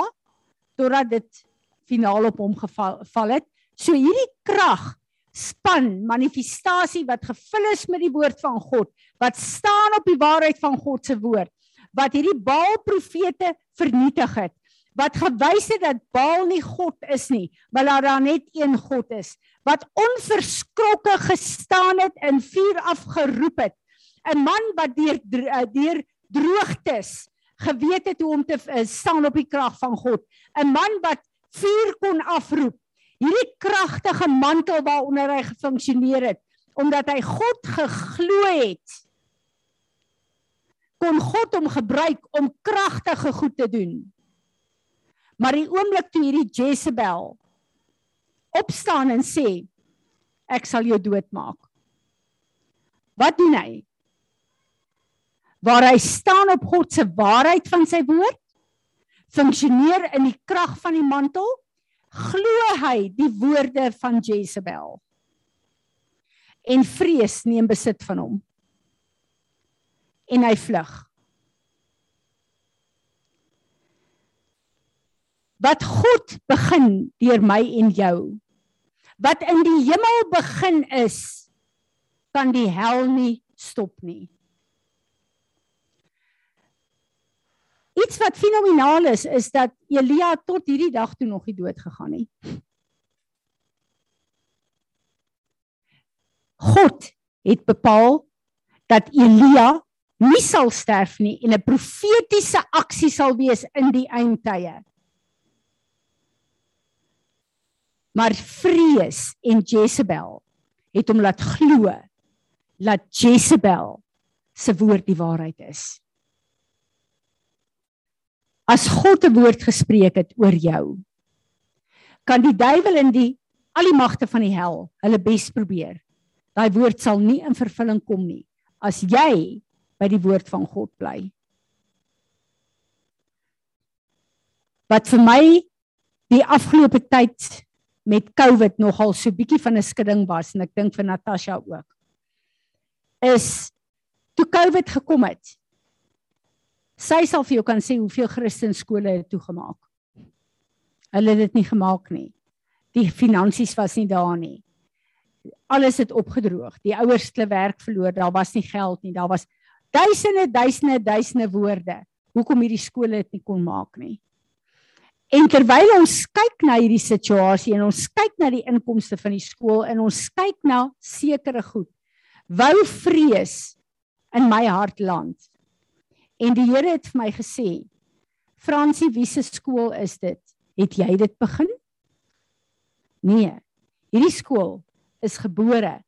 totdat dit finaal op hom geval het. So hierdie krag span manifestasie wat gevul is met die woord van God, wat staan op die waarheid van God se woord, wat hierdie Baal profete vernietig het, wat gewys het dat Baal nie God is nie, maar dat daar net een God is, wat onverskrokke gestaan het en vuur afgeroep het. 'n Man wat deur deur droogtes geweet het hoe om te uh, staan op die krag van God. 'n Man wat vuur kon afroep. Hierdie kragtige mantel waaronder hy gefunksioneer het omdat hy God geglo het. Kon God hom gebruik om kragtige goed te doen. Maar die oomblik toe hierdie Jezebel opstaan en sê ek sal jou doodmaak. Wat doen hy? waar hy staan op God se waarheid van sy woord, funksioneer in die krag van die mantel, glo hy die woorde van Jezebel. En vrees neem besit van hom. En hy vlug. Wat God begin deur my en jou. Wat in die hemel begin is, kan die hel nie stop nie. Iets wat fenomenaal is is dat Elia tot hierdie dag toe nog nie dood gegaan nie. God het bepaal dat Elia nie sal sterf nie en 'n profetiese aksie sal wees in die eindtye. Maar vrees en Jezebel het hom laat glo dat Jezebel se woord die waarheid is. As God 'n woord gespreek het oor jou kan die duiwel in die al die magte van die hel hulle bes probeer. Daai woord sal nie in vervulling kom nie. As jy by die woord van God bly wat vir my die afgelope tyd met covid nogal so bietjie van 'n skudding was en ek dink vir Natasha ook is toe covid gekom het Sy sal vir jou kan sê hoeveel Christen skole het toegemaak. Hulle het dit nie gemaak nie. Die finansies was nie daar nie. Alles het opgedroog. Die ouers het hulle werk verloor. Daar was nie geld nie. Daar was duisende, duisende, duisende woorde hoekom hierdie skole dit nie kon maak nie. En terwyl ons kyk na hierdie situasie en ons kyk na die inkomste van die skool en ons kyk na sekere goed, wou vrees in my hart land En die Here het vir my gesê: "Fransie, wie se skool is dit? Het jy dit begin?" Nee. Hierdie skool is gebore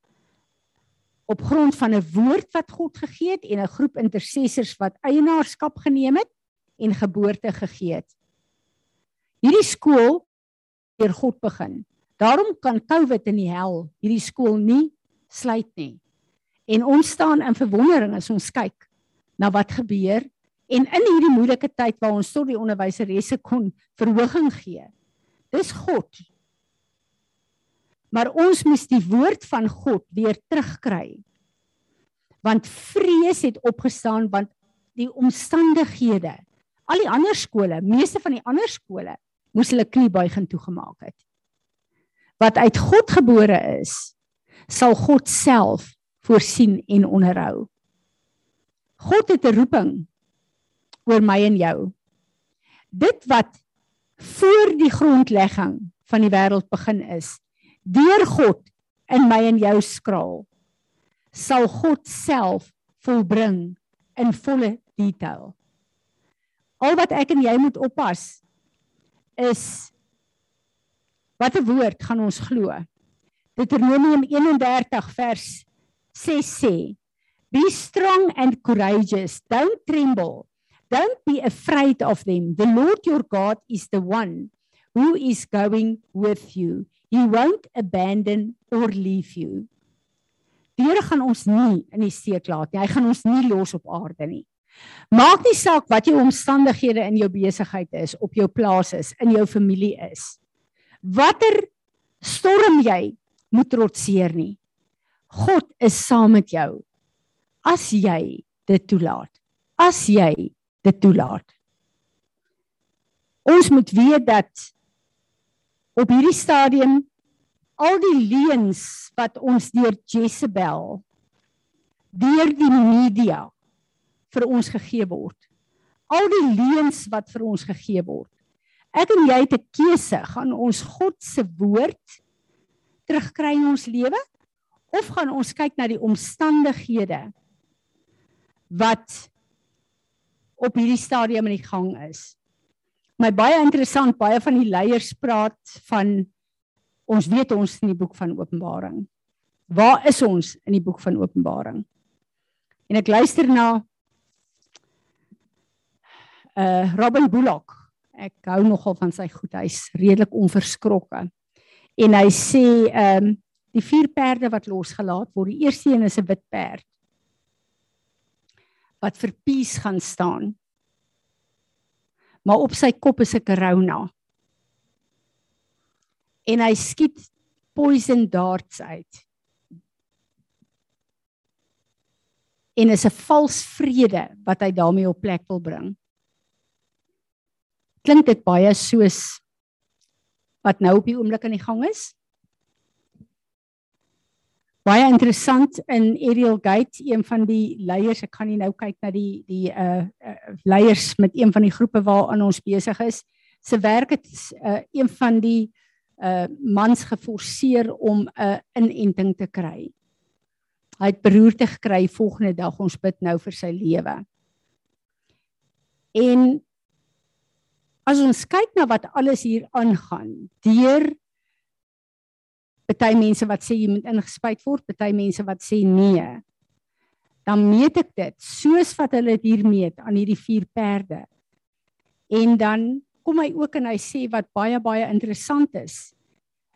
op grond van 'n woord wat God gegee het en 'n groep intercessors wat eienaarskap geneem het en geboorte gegee het. Hierdie skool deur God begin. Daarom kan COVID in die hel hierdie skool nie sluit nie. En ons staan in verwondering as ons kyk na wat gebeur en in hierdie moeilike tyd waar ons tot die onderwyseresse kon verhoging gee. Dis God. Maar ons moet die woord van God weer terugkry. Want vrees het opgestaan want die omstandighede, al die ander skole, meeste van die ander skole moes hulle kniebuiging toegemaak het. Wat uit God gebore is, sal God self voorsien en onderhou. God het 'n roeping oor my en jou. Dit wat voor die grondlegging van die wêreld begin is, deur God in my en jou skraal, sal God self volbring in volle detail. Al wat ek en jy moet oppas is Watter woord gaan ons glo? Deuteronomium 31 vers 6 sê: Be strong and courageous. Don't tremble. Don't be afraid of them. The Lord your God is the one who is going with you. He won't abandon or leave you. Die Here gaan ons nie in die steek laat nie. Hy gaan ons nie los op aarde nie. Maak nie saak wat jou omstandighede in jou besigheid is, op jou plaas is, in jou familie is. Watter storm jy moet trotseer nie. God is saam met jou. As jy dit toelaat. As jy dit toelaat. Ons moet weet dat op hierdie stadium al die leuns wat ons deur Jezebel deur die media vir ons gegee word. Al die leuns wat vir ons gegee word. Ek en jy het 'n keuse, gaan ons God se woord terugkry in ons lewe of gaan ons kyk na die omstandighede wat op hierdie stadium in die gang is. My baie interessant, baie van die leiers praat van ons weet ons in die boek van Openbaring. Waar is ons in die boek van Openbaring? En ek luister na uh Robin Bullock. Ek hou nogal van sy goed. Hy's redelik onverskrokke. En hy sê ehm um, die vier perde wat losgelaat word, die eerste een is 'n wit perd wat vir peace gaan staan. Maar op sy kop is 'n corona. En hy skiet poison darts uit. En is 'n vals vrede wat hy daarmee op plek wil bring klink dit baie soos wat nou op die oomblik aan die gang is. Baie interessant in Ariel Gate, een van die leiers, ek kan nie nou kyk na die die uh, uh leiers met een van die groepe waaraan ons besig is. Se werk het uh een van die uh mans geforseer om 'n uh, inenting te kry. Hy het beroerte gekry volgende dag. Ons bid nou vir sy lewe. En as ons kyk na wat alles hier aangaan, deur party mense wat sê jy moet ingespuit word, party mense wat sê nee. Dan meet ek dit soos wat hulle dit hier meet aan hierdie vier perde. En dan kom hy ook en hy sê wat baie baie interessant is.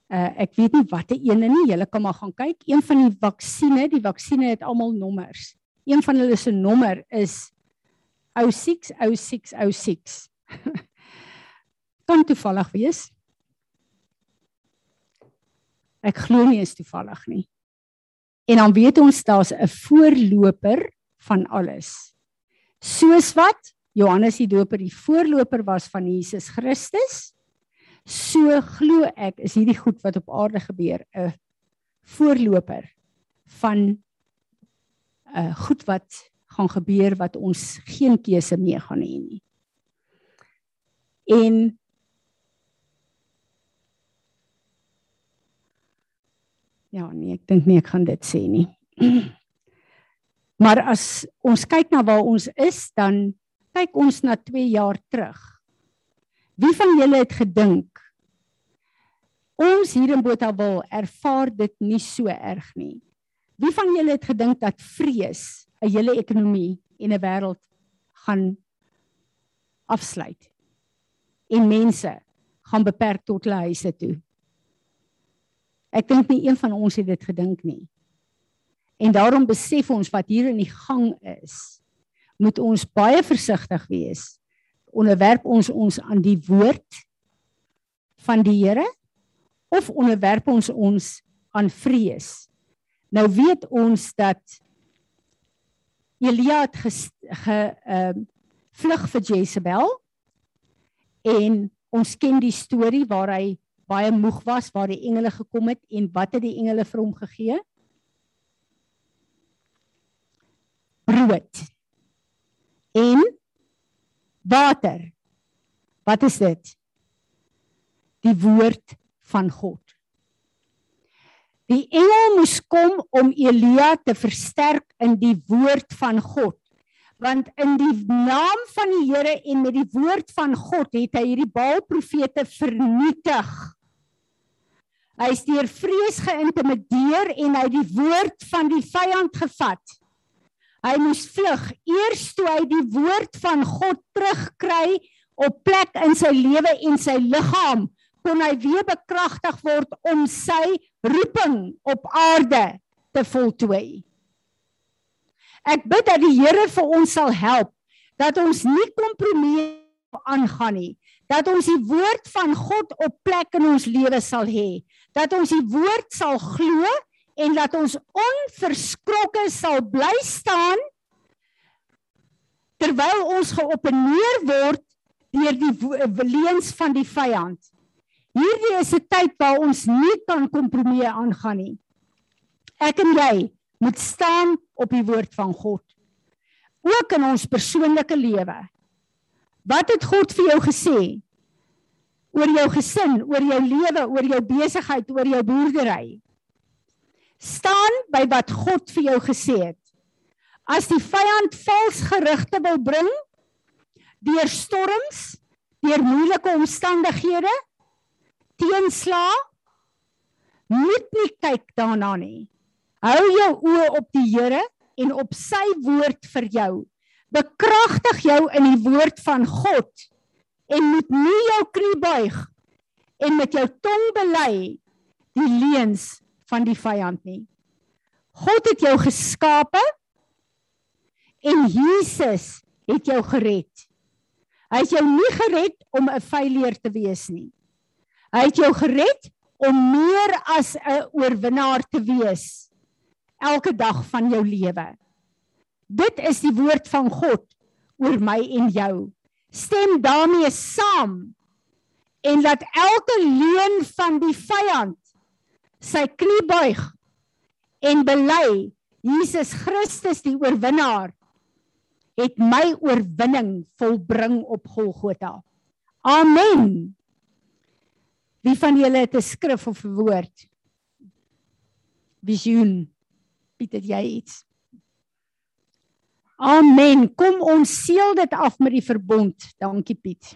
Uh ek weet nie watter ene nie, julle kan maar gaan kyk. Een van die vaksines, die vaksines het almal nommers. Een van hulle se nommer is 060606. kan toevallig wees. Ek glo nie is toevallig nie. En dan weet ons daar's 'n voorloper van alles. Soos wat Johannes die Doper die voorloper was van Jesus Christus, so glo ek is hierdie goed wat op aarde gebeur 'n voorloper van 'n uh, goed wat gaan gebeur wat ons geen keuse mee gaan hê nie. En Ja, nee, ek dink nie ek gaan dit sê nie. Maar as ons kyk na waar ons is, dan kyk ons na 2 jaar terug. Wie van julle het gedink ons hier in Botawil ervaar dit nie so erg nie? Wie van julle het gedink dat vrees 'n hele ekonomie en 'n wêreld gaan afsluit en mense gaan beperk tot hulle huise toe? Ek dink nie een van ons het dit gedink nie. En daarom besef ons wat hier in die gang is, moet ons baie versigtig wees. Onderwerp ons ons aan die woord van die Here of onderwerp ons ons aan vrees? Nou weet ons dat Elia het ge ehm uh, vlug vir Jezebel en ons ken die storie waar hy baie moeg was waar die engele gekom het en wat het die engele vir hom gegee? Brood. En water. Wat is dit? Die woord van God. Die engel moes kom om Elia te versterk in die woord van God. Want in die naam van die Here en met die woord van God het hy hierdie Baal profete vernietig Hy is deur vrees geïntimideer en hy het die woord van die vyand gevat. Hy moes vlug eers toe hy die woord van God terugkry op plek in sy lewe en sy liggaam kon hy weer bekragtig word om sy roeping op aarde te voltooi. Ek bid dat die Here vir ons sal help dat ons nie kompromie aangaan nie, dat ons die woord van God op plek in ons lewe sal hê, dat ons die woord sal glo en dat ons onverskrokke sal bly staan terwyl ons geopeneer word deur die leuns van die vyand. Hierdie is 'n tyd waar ons nie kan kompromie aangaan nie. Ek en jy moet staan op die woord van God. Ook in ons persoonlike lewe. Wat het God vir jou gesê? Oor jou gesin, oor jou lewe, oor jou besigheid, oor jou boerdery. Staan by wat God vir jou gesê het. As die vyand vals gerugte wil bring deur storms, deur moeilike omstandighede, teenslae, moet nie kyk daarna nie. Hou jou oë op die Here en op sy woord vir jou. Bekragtig jou in die woord van God en moet nie jou knie buig en met jou tong bely die leuns van die vyand nie. God het jou geskape en Jesus het jou gered. Hy het jou nie gered om 'n failure te wees nie. Hy het jou gered om meer as 'n oorwinnaar te wees elke dag van jou lewe. Dit is die woord van God oor my en jou. Stem daarmee saam en laat elke leuen van die vyand sy knie buig en bely Jesus Christus die oorwinnaar het my oorwinning volbring op Golgotha. Amen. Wie van julle het 'n skrif of 'n woord? Visioen. Piet, het jy iets? Amen. Kom ons seël dit af met die verbond. Dankie Piet.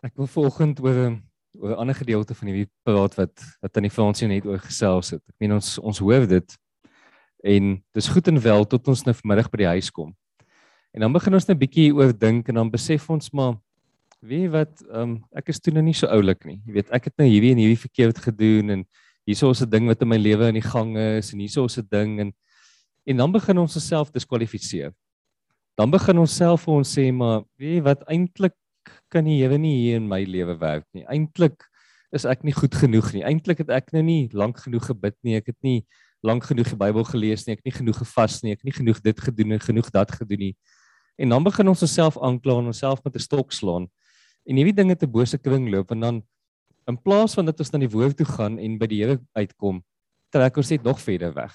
Ek wil volgende oor 'n oor 'n ander gedeelte van die praat wat wat aan die Fransie net oor gesels het. Ek meen ons ons hoor dit en dis goed en wel tot ons nou vanmiddag by die huis kom. En dan begin ons net 'n bietjie oor dink en dan besef ons maar weet wat ehm um, ek is toe nou nie so oulik nie. Jy weet ek het nou hierdie en hierdie verkeerd gedoen en hierso is 'n ding wat in my lewe in die gang is en hierso is 'n ding en en dan begin ons osself diskwalifiseer. Dan begin ons self vir ons sê maar weet wat eintlik kan die Here nie hier in my lewe werk nie. Eintlik is ek nie goed genoeg nie. Eintlik het ek nou nie lank genoeg gebid nie. Ek het nie lank genoeg die Bybel gelees nie. Ek het nie genoeg gevas nie. Ek het nie genoeg dit gedoen en genoeg dat gedoen nie. En dan begin ons onsself aankla en onsself met 'n stok slaan. En hierdie dinge te bose kring loop en dan in plaas van dat ons na die woord toe gaan en by die Here uitkom, trek ons net nog verder weg.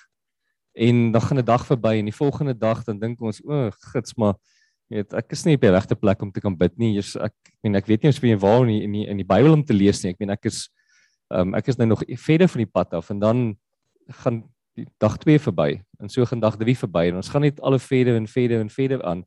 En dan gaan 'n dag verby en die volgende dag dan dink ons, o, oh, gits maar weet ek is nie op die regte plek om te kan bid nie. Jy's ek meen ek weet nie of jy waar nie in die in die Bybel om te lees nie. Ek meen ek is ehm um, ek is nou nog verder van die pad af en dan gaan die dag 2 verby en so gaan dag 3 verby en ons gaan net al verder en verder en verder aan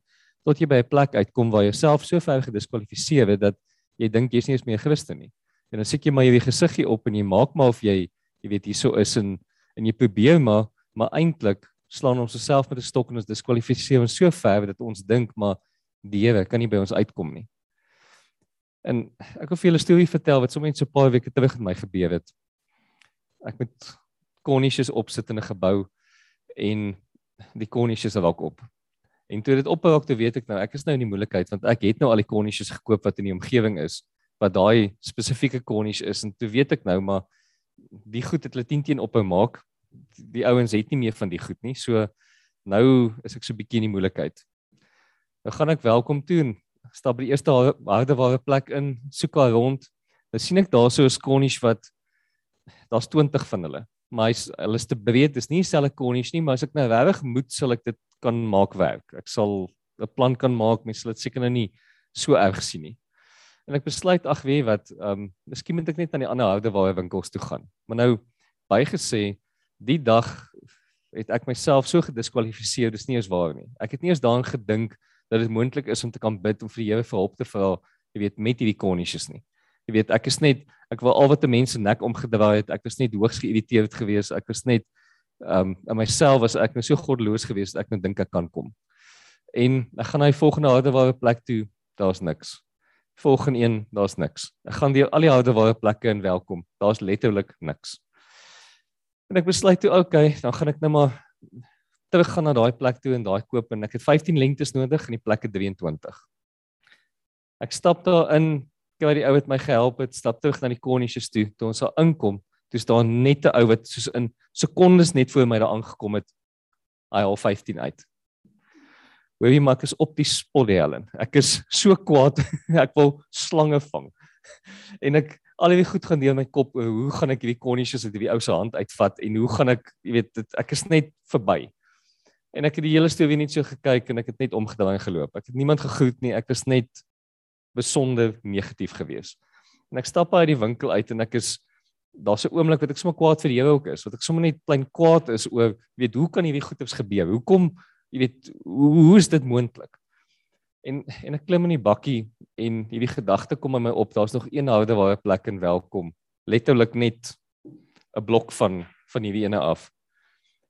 tot jy by 'n plek uitkom waar jy self so ver gediskwalifiseer het dat jy dink jy's nie eens meer Christen nie. En dan sit jy maar jy gesiggie op en jy maak maar of jy jy weet hierso is en en jy probeer maar maar eintlik slaan ons osself met 'n stok en ons diskwalifiseer ons so ver dat ons dink maar die Here kan nie by ons uitkom nie. En ek wil vir julle 'n storie vertel wat sommer net so 'n paar weke terug met my gebeur het. Ek met konnies opsit in 'n gebou en die konnies is dalk op. En toe dit ophou, toe weet ek nou ek is nou in die moeilikheid want ek het nou al die konnies gekoop wat in die omgewing is wat daai spesifieke konnies is en toe weet ek nou maar die goed het hulle 10 teen ophou maak die ouens het nie meer van die goed nie. So nou is ek so 'n bietjie in die moeilikheid. Nou gaan ek welkom toe en stap by die eerste harde ware plek in, soek al rond. Nou sien ek daar so 'n skonies wat daar's 20 van hulle. maar hy's hulle is te breed. Dis nie dieselfde konnies nie, maar as ek nou regtig moet sal ek dit kan maak werk. Ek sal 'n plan kan maak, mense sal dit seker nou nie so erg sien nie. En ek besluit ag weet wat, ehm um, miskien moet ek net aan die ander houde waar winkels toe gaan. Maar nou bygesê die dag het ek myself so gediskwalifiseer, dis nie eens waar nie. Ek het nie eens daaraan gedink dat dit moontlik is om te kan bid om vir die Here vir hulp te vra, jy weet, met hierdie konnies nie. Jy weet, ek is net ek wil al wat 'n mens se nek omgedraai het. Ek was net hoogs geïrriteerd geweest. Ek was net ehm um, in myself was ek nou so goddeloos geweest dat ek net dink ek kan kom. En ek gaan na die volgende hardeware plek toe, daar's niks. Volgende een, daar's niks. Ek gaan deur al die hardeware plekke en welkom. Daar's letterlik niks. En ek besluit toe, okay, dan gaan ek nou maar terug gaan na daai plek toe en daai koop en ek het 15 lengtes nodig en die plekke 23. Ek stap daar in, kry die ou wat my gehelp het, stap terug na die konnies toe. Toe ons daar inkom, toe staan net 'n ou wat soos in sekondes net voor my daar aangekom het. Hy al 15 uit. Hoorie maak is op die spot Helen. Ek is so kwaad. ek wil slange vang. En ek al hierdie goed gaan deur my kop oor hoe gaan ek hierdie konnies uit hierdie ou se hand uitvat en hoe gaan ek, jy weet, dit, ek is net verby. En ek het die hele storie net so gekyk en ek het net omgedraai geloop. Ek het niemand gegroet nie. Ek was net besonder negatief gewees. En ek stap uit die winkel uit en ek is daar's 'n oomblik wat ek sommer kwaad vir die Here ook is, wat ek sommer net klein kwaad is oor weet hoe kan hierdie goeters gebeur? Hoekom jy weet hoe, hoe is dit moontlik? En en ek klim in die bakkie en hierdie gedagte kom in my op, daar's nog een houde waar 'n plek en welkom. Letterlik net 'n blok van van hierdie ene af.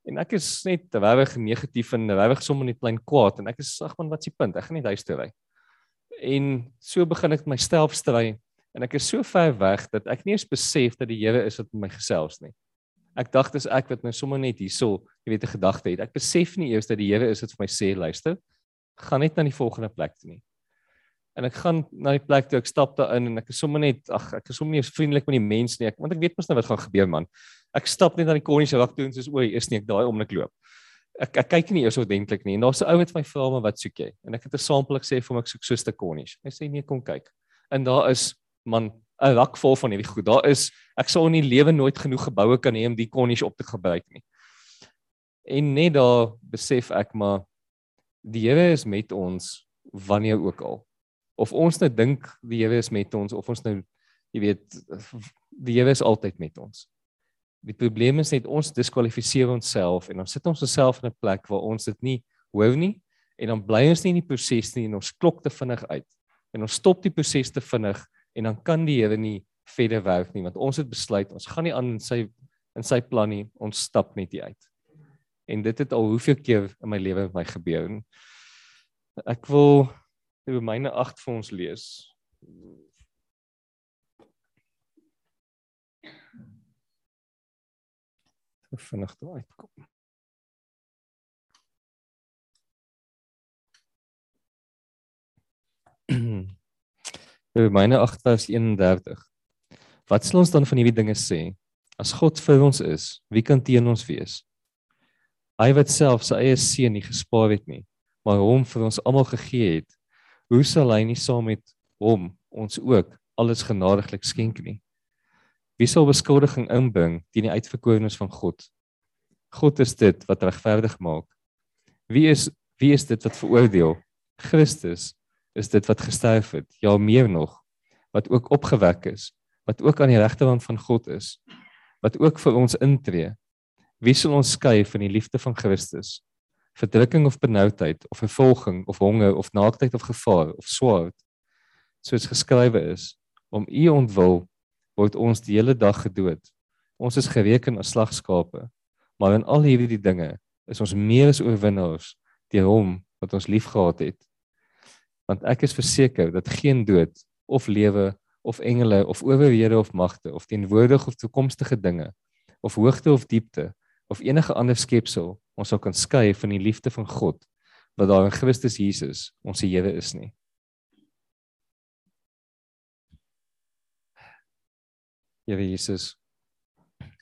En ek is net regtig negatief en regtig sommer net klein kwaad en ek is ag man wat s'ie punt? Ek gaan net huis toe ry en so begin ek myself stry en ek is so ver weg dat ek nie eens besef dat die Here is wat met my gesels nie. Ek dink dis ek wat nou sommer net hierso, jy weet 'n gedagte het. Ek besef nie eers dat die Here is wat vir my sê, luister, gaan net na die volgende plek toe nie. En ek gaan na die plek toe, ek stap daar in en ek is sommer net ag, ek is sommer nie vriendelik met die mense nie, ek, want ek weet mos nou wat gaan gebeur man. Ek stap net na die konnie se rak toe en soos oei, is nie ek daai om net loop ek ek kyk nie eers ordentlik nie. En daar's 'n ou wat my vra maar wat soek jy? En ek het 'n sampel ek sê vir hom ek soek so 'n stuk konnies. Hy sê nee, kom kyk. En daar is man 'n rak vol van hierdie goed. Daar is ek sal in die lewe nooit genoeg geboue kan hê om die konnies op te gebruik nie. En net daar besef ek maar die Here is met ons wanneer ook al. Of ons nou dink die Here is met ons of ons nou jy weet die Here is altyd met ons. Die probleem is net ons diskwalifiseer onsself en ons sit ons osself in 'n plek waar ons dit nie hoor nie en dan bly ons nie in die proses nie en ons klok te vinnig uit. En ons stop die proses te vinnig en dan kan die Here nie verder werk nie want ons het besluit ons gaan nie aan in sy in sy plan nie. Ons stap net hier uit. En dit het al hoeveel keer in my lewe met my gebeur. Ek wil Romeine 8 vir ons lees. vinnig daar uitkom. Romeine 8 vers 31. Wat sal ons dan van hierdie dinge sê? As God vir ons is, wie kan teen ons wees? Hy wat self sy eie seun nie gespaar het nie, maar hom vir ons almal gegee het, hoe sal hy nie saam met hom ons ook alles genadiglik skenk nie? Wie sal beskuldiging inbring teen die uitverkorenes van God? God is dit wat regverdig maak. Wie is wie is dit wat veroordeel? Christus is dit wat gesterf het, ja meer nog, wat ook opgewek is, wat ook aan die regterkant van God is, wat ook vir ons intree. Wie sal ons skei van die liefde van Christus? Verdrukking of benoudheid of vervolging of honger of naaktheid of gevaar of swaard? Soos geskrywe is, om u ontwil word ons die hele dag gedood. Ons is gereken as slagskape. Maar in al hierdie dinge is ons meer as oorwinnaars deur hom wat ons liefgehad het. Want ek is verseker dat geen dood of lewe of engele of owerhede of magte of teenwoordige of toekomstige dinge of hoogte of diepte of enige ander skepsel ons sal kan skei van die liefde van God wat daar in Christus Jesus ons Here is nie. Here Jesus.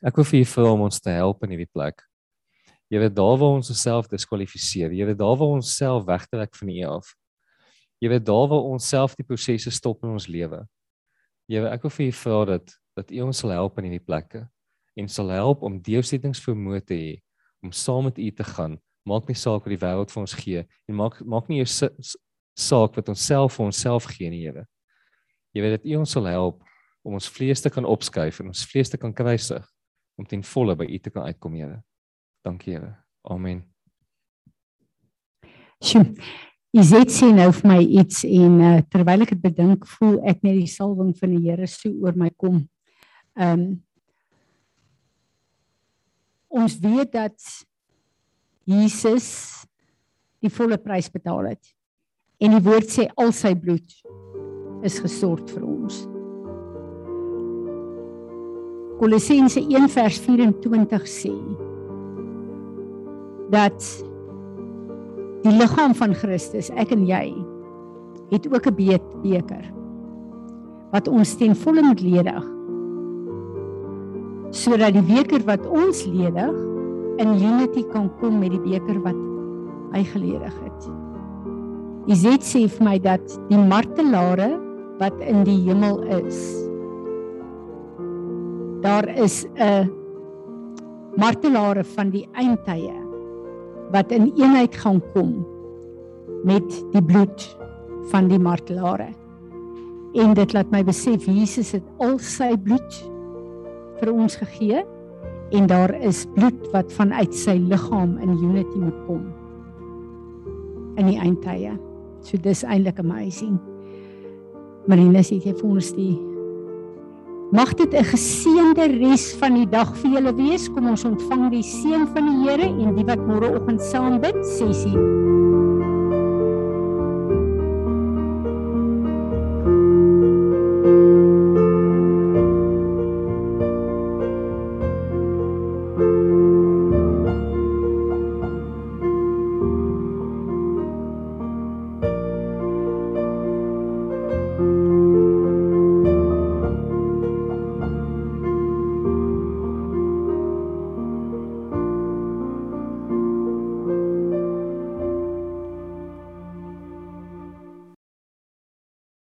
Ek wil vir U vra om ons te help in hierdie plek. Weet daar waar ons osself diskwalifiseer, weet daar waar ons self wegtrek van U af. Weet daar waar ons self die prosesse stop in ons lewe. Weet ek wil vir U vra dat dat U ons sal help in hierdie plekke en sal help om deursettingsvermoë te hê om saam met U te gaan. Maak nie saak wat die wêreld vir ons gee en maak maak nie eers saak wat ons self vir onsself gee nie, Here. Jy weet dat U ons sal help om ons vlees te kan opskuif en ons vlees te kan kruisig om ten volle by U te kan uitkom, Here. Dankie, Here. Amen. Sjoe. Izet sê nou vir my iets en uh, terwyl ek dit bedink, voel ek net die salwing van die Here so oor my kom. Ehm um, ons weet dat Jesus die volle prys betaal het. En die woord sê al sy bloed is gestort vir ons. Kolossense 1 vers 24 sê dat die liggaam van Christus, ek en jy, het ook 'n beker wat ons ten volle moet ledig. Sodat die beker wat ons ledig in unity kan kom met die beker wat hy geledig het. Izet sê vir my dat die martelare wat in die hemel is. Daar is 'n martelare van die eindtye wat in eenheid gaan kom met die bloed van die martelare. En dit laat my besef Jesus het al sy bloed vir ons gegee en daar is bloed wat vanuit sy liggaam in unity moet kom in die eindtye. So dis eintlik amazing. Marina sê jy vir ons die Mag dit 'n geseënde res van die dag vir julle wees. Kom ons ontvang die seën van die Here en die wat môreoggend saam bid, sessie.